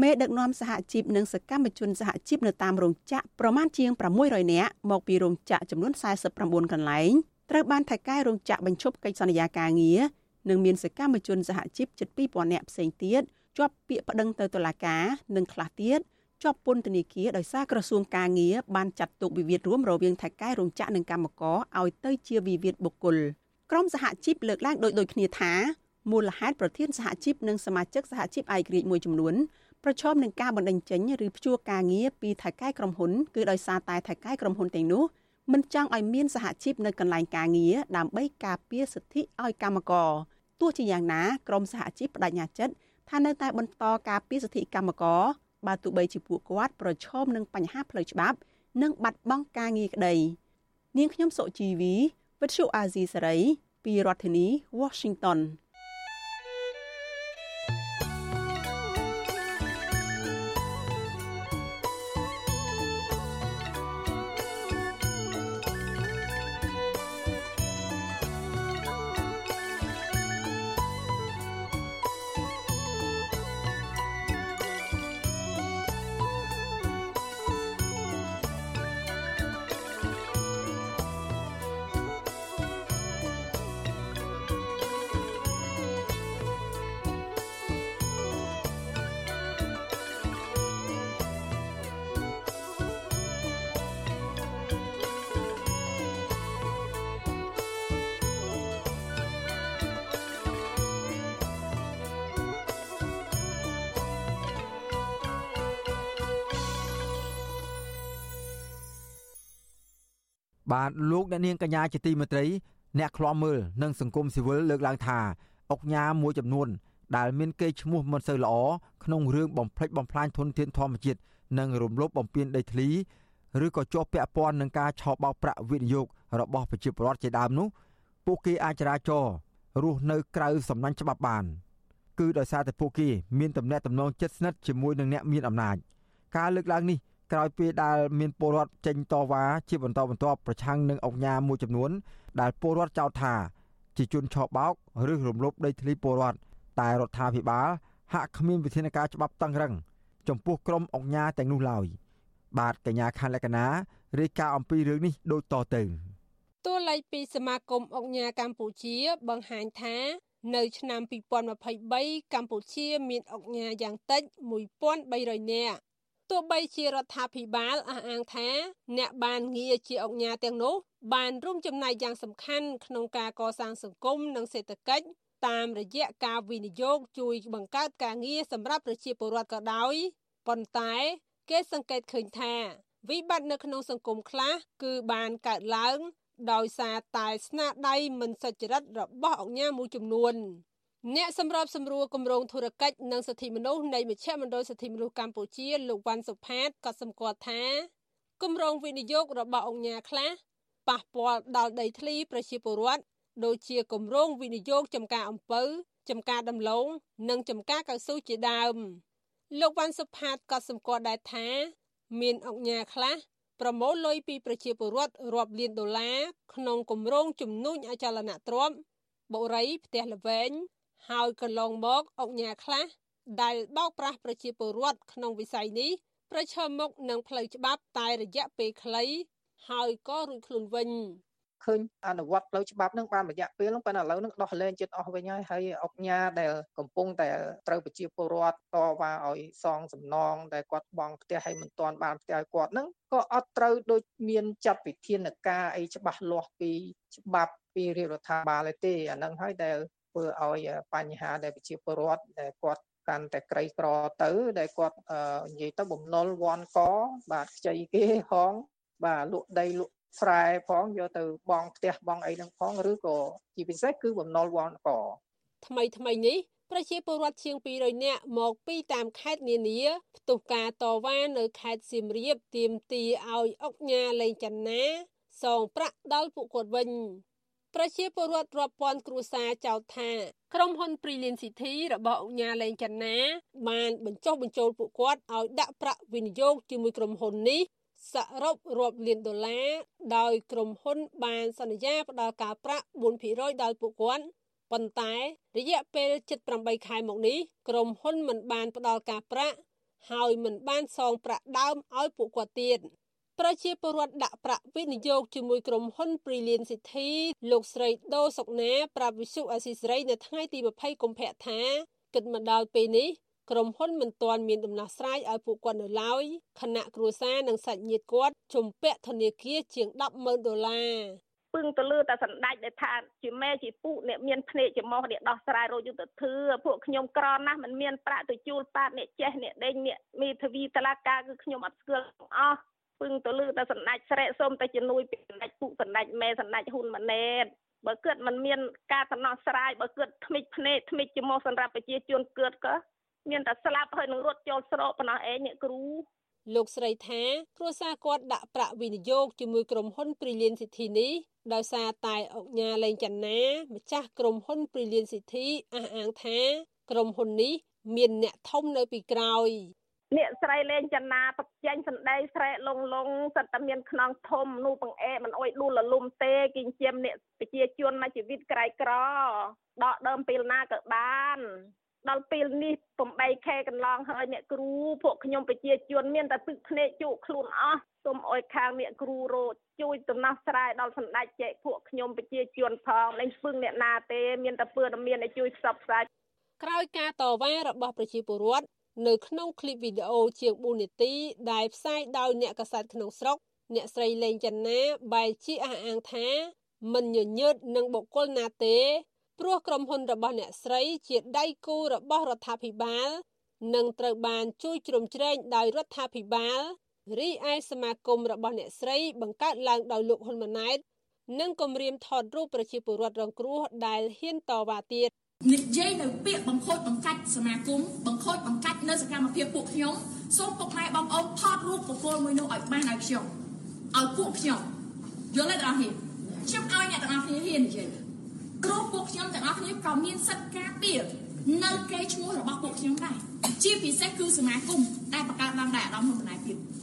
មេដឹកនាំសហជីពនិងសកម្មជនសហជីពនៅតាមរោងចក្រប្រមាណជាង600នាក់មកពីរោងចក្រចំនួន49កន្លែងត្រូវបានថៃកែរោងចក្របញ្ឈប់កិច្ចសន្យាការងារនិងមានសកម្មជនសហជីពជិត2000នាក់ផ្សេងទៀតជាប់ពាក្យប្តឹងទៅតុលាការនិងខ្លះទៀតជាប់ពន្ធនាគារដោយសារក្រសួងការងារបានចាត់ទុកវិវាទរួមរវាងថៃកែរោងចក្រនិងកម្មករឲ្យទៅជាវិវាទបុគ្គល។ ក្រមសហជីពលើកឡើងដោយដូចគ្នាថាមូលហេតុប្រធានសហជីពនិងសមាជិកសហជីពឯករាជ្យមួយចំនួនប្រឈមនឹងការបណ្តេញចេញឬព្យួរការងារពីថៅកែក្រុមហ៊ុនគឺដោយសារតែថៅកែក្រុមហ៊ុនទាំងនោះមិនចង់ឲ្យមានសហជីពនៅកន្លែងការងារដើម្បីការពារសិទ្ធិឲ្យកម្មករទោះជាយ៉ាងណាក្រមសហជីពបដិញ្ញាចិត្តថានៅតែបន្តការពារសិទ្ធិកម្មករបើទោះបីជាពួកគាត់ប្រឈមនឹងបញ្ហាផ្លូវច្បាប់ និងបាត់បង់ការងារក្តីនាងខ្ញុំសុជីវី វិទ្យុអាស៊ីសេរីពីរដ្ឋធានី Washington បាទលោកអ្នកនាងកញ្ញាជាទីមេត្រីអ្នកខ្លាំមើលនិងសង្គមស៊ីវិលលើកឡើងថាអុកញ៉ាមួយចំនួន ដែលមានកេរ្តិ៍ឈ្មោះមិនសូវល្អក្នុងរឿងបំផ្លិចបំផ្លាញធនធានធម្មជាតិនិងរំលោភបំពានដីធ្លីឬក៏ជាប់ពាក់ព័ន្ធនឹងការឆោបបោកប្រាក់វិនិយោគរបស់ប្រជាពលរដ្ឋជាដើមនោះពួកគេអាចចរាចររស់នៅក្រៅសំណាញ់ច្បាប់បានគឺដោយសារតែពួកគេមានទំនាក់ទំនងជិតស្និទ្ធជាមួយនឹងអ្នកមានអំណាចការលើកឡើងនេះ ក្រោយពេលដែលមានពលរដ្ឋចេញតវ៉ាជាបន្តបន្ទាប់ប្រឆាំងនឹងអង្គការមួយចំនួន ដែលពលរដ្ឋចោទថាជាជនឆបោកឬរំលោភដីធ្លីពលរដ្ឋតែរដ្ឋាភិបាលហាក់គ្មានវិធានការច្បាប់តឹងរឹងចំពោះក្រុមអង្គការទាំងនោះឡើយបាទកញ្ញាខាន់លក្ខណារាយការណ៍អំពីរឿងនេះដូចតទៅតួលេខពីសមាគមអង្គការកម្ពុជា បង្ហាញថានៅឆ្នាំ2023កម្ពុជាមានអង្គការយ៉ាងតិច1300នាក់ ទោះបីជារដ្ឋាភិបាលអះអាងថា អ្នកបានងារជាអង្គការទាំងនោះ បានរួមចំណែកយ៉ាងសំខាន់ក្នុងការកសាងសង្គមនិងសេដ្ឋកិច្ចតាមរយៈការវិនិយោគជួយបង្កើតការងារសម្រាប់ប្រជាពលរដ្ឋក៏ដោយប៉ុន្តែគេសង្កេតឃើញថា វិបត្តិនៅក្នុងសង្គមខ្លះគឺបានកើតឡើងដោយសារតែស្នាដៃមិនសុចរិតរបស់អង្គការមួយចំនួន អ្នកសម្របសម្រួលគម្រោងធុរកិច្ចនិងសិទ្ធិមនុស្សនៃមជ្ឈមណ្ឌលសិទ្ធិមនុស្សកម្ពុជាលោកវ៉ាន់សុផាតក៏សម្គាល់ថាគម្រោងវិនិយោគរបស់អង្គការខ្លះប៉ះពាល់ដល់ដីធ្លីប្រជាពលរដ្ឋដូចជាគម្រោងវិនិយោគចំការអំពៅចំការដំឡូងនិងចំការកៅស៊ូជាដើមលោកវ៉ាន់សុផាតក៏សម្គាល់ដែរថា មានអង្គការខ្លះប្រមូលលុយពីប្រជាពលរដ្ឋរាប់លានដុល្លារក្នុងគម្រោងជំនួញអចលនទ្រព្យបុរីផ្ទះល្វែង ហើយកន្លងមកអង្គញាខ្លះដែលបោកប្រាស់ប្រជាពលរដ្ឋក្នុងវិស័យនេះប្រឈមមុខនឹងផ្លូវច្បាប់តែរយៈពេលខ្លីហើយក៏រួចខ្លួនវិញឃើញអនុវត្តផ្លូវច្បាប់នឹងបានរយៈពេលហ្នឹងប៉ុន្តែឥឡូវហ្នឹងដោះលែងចិត្តអស់វិញហើយហើយអង្គញាដែលកំពុងតែត្រូវប្រជាពលរដ្ឋតវ៉ាឲ្យសងសំណងដែលគាត់បង់ផ្ទះឲ្យមិនទាន់បានផ្ទះឲ្យគាត់ហ្នឹងក៏អត់ត្រូវដូចមានចាត់វិធានការអីច្បាស់លាស់ពីច្បាប់ពីរាជរដ្ឋាភិបាលទេអាហ្នឹងហើយដែល ធ្វើឲ្យបញ្ហាដែលប្រជាពលរដ្ឋដែលគាត់កាន់តែក្រីក្រទៅ ដែលគាត់និយាយទៅបំណុលវ័នកបាទខ្ចីគេហង បាទលក់ដីលក់ស្រែផងយកទៅបងផ្ទះបងអីហ្នឹងផងឬក៏ជាពិសេសគឺបំណុលវ័នកថ្មីថ្មីនេះប្រជាពលរដ្ឋជាង200នាក់មកពីតាមខេត្តនានាផ្ទុះការតវ៉ានៅខេត្តសៀមរាបទាមទារឲ្យអុកញ៉ាលេងចណាសងប្រាក់ដល់ពួកគាត់វិញ ប្រជាពលរដ្ឋរាប់ពាន់គ្រួសារចោទថាក្រុមហ៊ុន Prillion City របស់អង្គការលេងចនាបានបញ្ចុះបញ្ចូលពួកគាត់ឲ្យដាក់ប្រាក់វិនិយោគជាមួយក្រុមហ៊ុននេះសរុបរាប់លានដុល្លារដោយក្រុមហ៊ុនបានសន្យាផ្ដល់ការប្រាក់4%ដល់ពួកគាត់ប៉ុន្តែរយៈពេល78ខែមកនេះក្រុមហ៊ុនមិនបានផ្ដល់ការប្រាក់ហើយមិនបានសងប្រាក់ដើមឲ្យពួកគាត់ទៀត ប្រជាពលរដ្ឋដាក់ប្រាក់វិនិយោគជាមួយក្រុមហ៊ុន Brilliant City លោកស្រីដូសុកណាប្រាប់វិសុអស៊ីសេរីនៅថ្ងៃទី20កុម្ភៈថាគិតមកដល់ពេលនេះក្រុមហ៊ុនមិនទាន់មានដំណោះស្រាយឲ្យពួកគាត់នៅឡើយខណៈគ្រួសារនិងសាច់ញាតិគាត់ជំពាក់ធនាគារជាង100000ដុល្លារពឹងទៅលើតែសម្ដេចដែលថាជាមេជាពូអ្នកមានភ្នែកចំមោះអ្នកដោះស្រាយរោគយុទ្ធធឿពួកខ្ញុំក្រណាស់មិនមានប្រាក់ទៅជួលប៉ាតអ្នកចេះអ្នកដេញអ្នកមីធាវីតឡាការគឺខ្ញុំអត់ស្គាល់អស់ ពឹងទៅលើតែសម្ដេចស្រែកសូមតែជំនួយពីសម្ដេចពុកសម្ដេចមេសម្ដេចហ៊ុនម៉ាណែតបើគិតมันមានការដំណោះស្រាយបើគិតថ្មិចភ្នែកថ្មិចចំោះសម្រាប់ប្រជាជនគិតក៏មានតែស្លាប់ហើយនឹងរត់ចូលស្រកប៉ុណ្ណោះឯងអ្នកគ្រូលោកស្រីថាគ្រួសារគាត់ដាក់ប្រាក់វិនិយោគជាមួយក្រុមហ៊ុន Brilliant City នេះដោយសារតែអង្គការលេងចនាម្ចាស់ក្រុមហ៊ុន Brilliant City អះអាងថាក្រុមហ៊ុននេះមានអ្នកធំនៅពីក្រោយ អ្នកស្រីលេងចនាបចេញសម្ដីស្រែកលងលងសិតតែមានខ្នងធំនោះបង្អែមិនអុយដួលលលំទេគិញ្ជាមអ្នកប្រជាជនមកជីវិតក្រៃក្រដកដើមពេលណាក៏បានដល់ពេលនេះ8ខែកន្លងហើយអ្នកគ្រូពួកខ្ញុំប្រជាជនមានតែទឹកភ្នែកជក់ខ្លួនអស់សូមអុយខាងអ្នកគ្រូរោជួយដំណោះស្រាយដល់សម្ដេចចែកពួកខ្ញុំប្រជាជនផងលែងស្ពឹងអ្នកណាទេមានតែពើតែមានឲ្យជួយផ្សព្វផ្សាយក្រោយការតវ៉ារបស់ប្រជាពលរដ្ឋ នៅក្នុងคลิปវីដេអូជាង4នាទីដែលផ្សាយដោយអ្នកកសែតក្នុងស្រុកអ្នកស្រីលេងចនាបែរជាអះអាងថាមិនញញើតនឹងបុគ្គលណាទេព្រោះក្រុមហ៊ុនរបស់អ្នកស្រីជាដៃគូរបស់រដ្ឋាភិបាលនិងត្រូវបានជួយជ្រោមជ្រែងដោយរដ្ឋាភិបាលរីឯសមាគមរបស់អ្នកស្រីបង្កើតឡើងដោយលោកហ៊ុនម៉ាណែតនិងគម្រាមថតរូបប្រជាពលរដ្ឋរងគ្រោះដែលហ៊ានតវ៉ាទៀត និយាយនៅពាក្យបង្ខូចបង្កាច់សមាគមបង្ខូចបង្កាច់នៅសកម្មភាពពួកខ្ញុំសូមពុកម៉ែបងប្អូនថតរូបបុគ្គលមួយនោះឲ្យបានឲ្យខ្ញុំឲ្យពួកខ្ញុំយល់ទេបងប្អូនខ្ញុំឲ្យអ្នកទាំងអស់គ្នាហ៊ាននិយាយព្រោះពួកខ្ញុំទាំងអស់គ្នាក៏មានសិទ្ធិការពារនៅកេរ្តិ៍ឈ្មោះរបស់ពួកខ្ញុំដែរជាពិសេសគឺសមាគមដែលបង្កើតឡើងដោយអាដាមហ៊ុនម៉ាណែតទៀត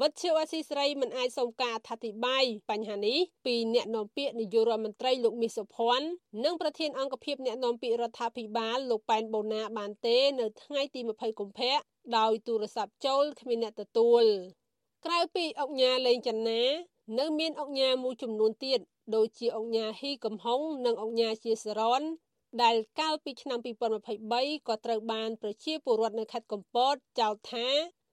វិទ្យុអស៊ីស្រីមិនអាចសូមការអធិប្បាយបញ្ហានេះពីអ្នកនាំពាក្យនាយករដ្ឋមន្ត្រីលោកមាសសុភ័ណ្ឌនិងប្រធានអង្គភិបអ្នកនាំពាក្យរដ្ឋាភិបាលលោកប៉ែនបូណាបានទេនៅថ្ងៃទី20កុម្ភៈដោយទូរស័ព្ទចូលគ្មានអ្នកទទួលក្រៅពីអង្គញាលេងចនានៅមានអង្គការមួយចំនួនទៀតដូចជាអង្គការហ៊ីកំហុងនិងអង្គការជាសរនដែលកាលពីឆ្នាំ2023ក៏ត្រូវបានប្រជាពលរដ្ឋនៅខេត្តកំពតចោទថា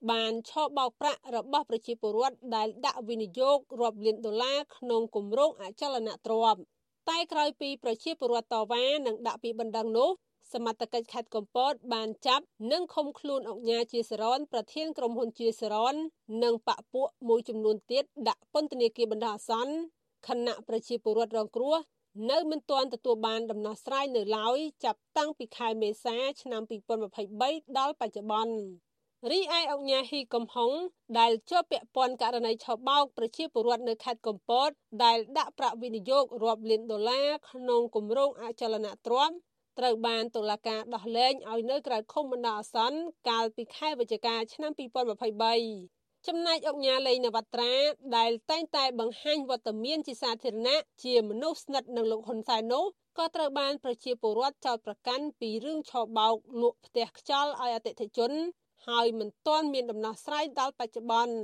បានឆបោកប្រាក់របស់ប្រជាពលរដ្ឋដែលដាក់វិនិយោគរាប់លានដុល្លារក្នុងគម្រោងអចលនទ្រព្យតែក្រោយពីប្រជាពលរដ្ឋតវ៉ានិងដាក់ពីបណ្ដឹងនោះសមត្ថកិច្ចខេត្តកំពតបានចាប់និងឃុំខ្លួនអង្គញាជាសរនប្រធានក្រុមហ៊ុនជាសរននិងបពពួកមួយចំនួនទៀតដាក់ពន្ធនាគារបណ្ដោះអាសន្នខណៈប្រជាពលរដ្ឋរងគ្រោះនៅមិនទាន់ទទួលបានដំណោះស្រាយនៅឡើយចាប់តាំងពីខែមេសាឆ្នាំ2023ដល់បច្ចុប្បន្ន រីឯអង្គញាហ៊ីកំហុងដែលជាប់ពាក់ព័ន្ធករណីឆបោកប្រជាពលរដ្ឋនៅខេត្តកំពត ដែលដាក់ប្រាក់វិនិយោគរាប់លានដុល្លារក្នុងគម្រោងអចលនទ្រព្យត្រូវបានតុលាការដោះលែងឲ្យនៅក្រៅឃុំបណ្ដោះអាសន្នកាលពីខែវិច្ឆិកាឆ្នាំ2023ចំណែកអង្គញាលេងនវត្រាដែលតែងតែបង្ហាញវត្តមានជាសាធារណៈជាមនុស្សស្និទ្ធនឹងលោកហ៊ុនសែននោះក៏ត្រូវបានប្រជាពលរដ្ឋចោទប្រកាន់ពីរឿងឆបោកលក់ផ្ទះខ្យល់ឲ្យអតិថិជន ហើយមិនទាន់មានដំណោះស្រាយដល់បច្ចុប្បន្ន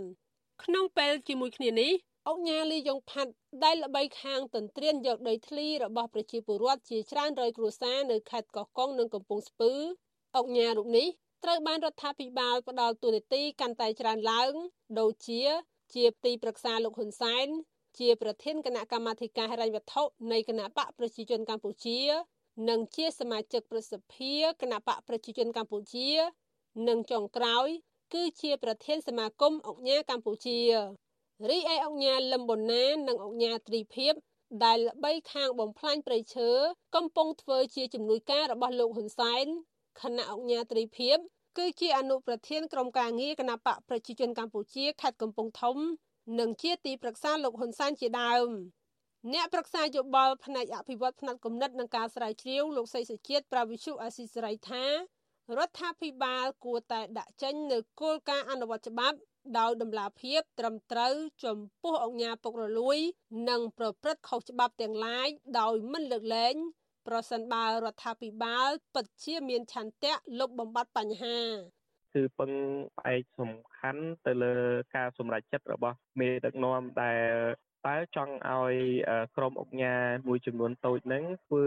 ក្នុងពេលជាមួយគ្នានេះអង្គញាលីយ៉ុងផាត់ដែលល្បីខាងទន្ទ្រានយកដីធ្លីរបស់ប្រជាពលរដ្ឋជាច្រើនរយគ្រួសារនៅខេត្តកោះកុងនិងកំពង់ស្ពឺអង្គញារូបនេះត្រូវបានរដ្ឋាភិបាលផ្ដល់ទូនាទីកាន់តែច្រើនឡើង ដូចជា ជាទីប្រឹក្សាលោកហ៊ុនសែនជាប្រធានគណៈកម្មាធិការហិរញ្ញវត្ថុនៃគណៈបកប្រជាជនកម្ពុជា និងជាសមាជិកប្រសិទ្ធិគណៈបកប្រជាជនកម្ពុជា និងចុងក្រោយ គឺជាប្រធានសមាគមអង្គញាកម្ពុជារីឯអង្គញាលឹមបូណានិងអង្គញាត្រីភិបដែលល្បីខាងបំផ្លាញព្រៃឈើកំពុងធ្វើជាជំនួយការរបស់លោកហ៊ុនសែនគណៈអង្គញាត្រីភិបគឺជាអនុប្រធានក្រុមការងារគណៈបកប្រជាជនកម្ពុជាខេត្តកំពង់ធំ និងជាទីប្រឹក្សាលោកហ៊ុនសែនជាដើមអ្នកប្រឹក្សាយោបល់ផ្នែកអភិវឌ្ឍផ្នែកគំនិតនិងការស្រាវជ្រាវលោកសីសុជាតិប្រាវិជុអាស៊ីសេរីថា រដ្ឋាភិបាលគួរតែដាក់ចេញនូវគោលការណ៍អនុវត្តច្បាប់ដោយដំណាភាពត្រឹមត្រូវចំពោះអង្គការពុករលួយ និងប្រព្រឹត្តខុសច្បាប់ទាំងឡាយដោយមិនលើកលែងប្រសិនបើរដ្ឋាភិបាលពិតជាមានឆន្ទៈលុបបំបាត់បញ្ហាគឺពឹងផ្អែកសំខាន់ទៅលើការសម្រេចចិត្តរបស់មេដឹកនាំដែល តើចង់ឲ្យក្រុមអង្គការមួយចំនួនតូចហ្នឹងធ្វើ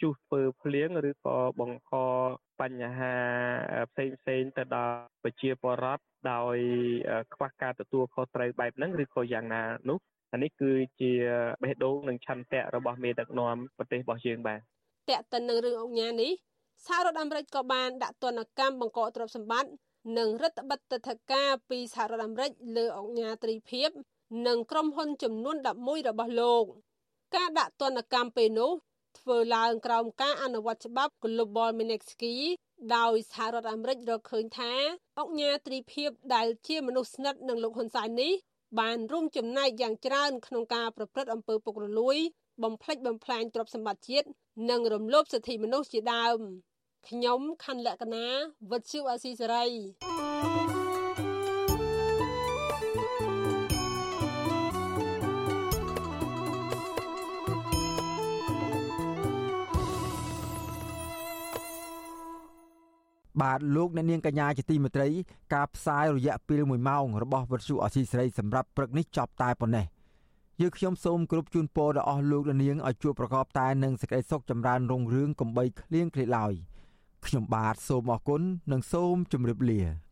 ជុះធ្វើភ្លៀងឬក៏បង្កបញ្ហាផ្សេងផ្សេងទៅដល់ប្រជាពលរដ្ឋដោយខ្វះការទទួលខុសត្រូវបែបហ្នឹងឬក៏យ៉ាងណានោះអានេះគឺជាបេះដូងនិងឆន្ទៈរបស់មេដឹកនាំប្រទេសរបស់យើងបាទតកតិននឹងរឿងអង្គការនេះសហរដ្ឋអាមេរិកក៏បានដាក់ទណ្ឌកម្មបង្កកទ្រព្យសម្បត្តិនិងរដ្ឋបិទទិដ្ឋាការពីសហរដ្ឋអាមេរិកលើអង្គការត្រីភិប និងក្រុមហ៊ុនចំនួន11របស់លោកការដាក់ទណ្ឌកម្មពេលនោះធ្វើឡើងក្រោមការអនុវត្តច្បាប់ Global Magnitsky ដោយសហរដ្ឋអាមេរិករកឃើញថាអង្គញាត្រីភិបដែលជាមនុស្សស្និទ្ធនឹងលោកហ៊ុនសែននេះបានរួមចំណែកយ៉ាងច្រើនក្នុងការប្រព្រឹត្តអំពើពុករលួយ បំផ្លិចបំផ្លាញទ្រព្យសម្បត្តិជាតិនិងរំលោភសិទ្ធិមនុស្សជាដើមខ្ញុំខណ្ឌលក្ខណាវុទ្ធុអាស៊ីសេរី បាទលោកអ្នកនាងកញ្ញាជាទីមេត្រីការផ្សាយរយៈពេល1ម៉ោងរបស់វិទ្យុអសីស្រីសម្រាប់ព្រឹកនេះចប់តែប៉ុណ្ណេះយើងខ្ញុំសូមគោរពជូនពរដល់អស់លោកអ្នកនាងឲ្យជួបប្រកបតែនឹងសេចក្តីសុខចម្រើនរុងរឿងកំបីគ្លៀងគ្លេឡើយខ្ញុំបាទសូមអរគុណនិងសូមជម្រាបលា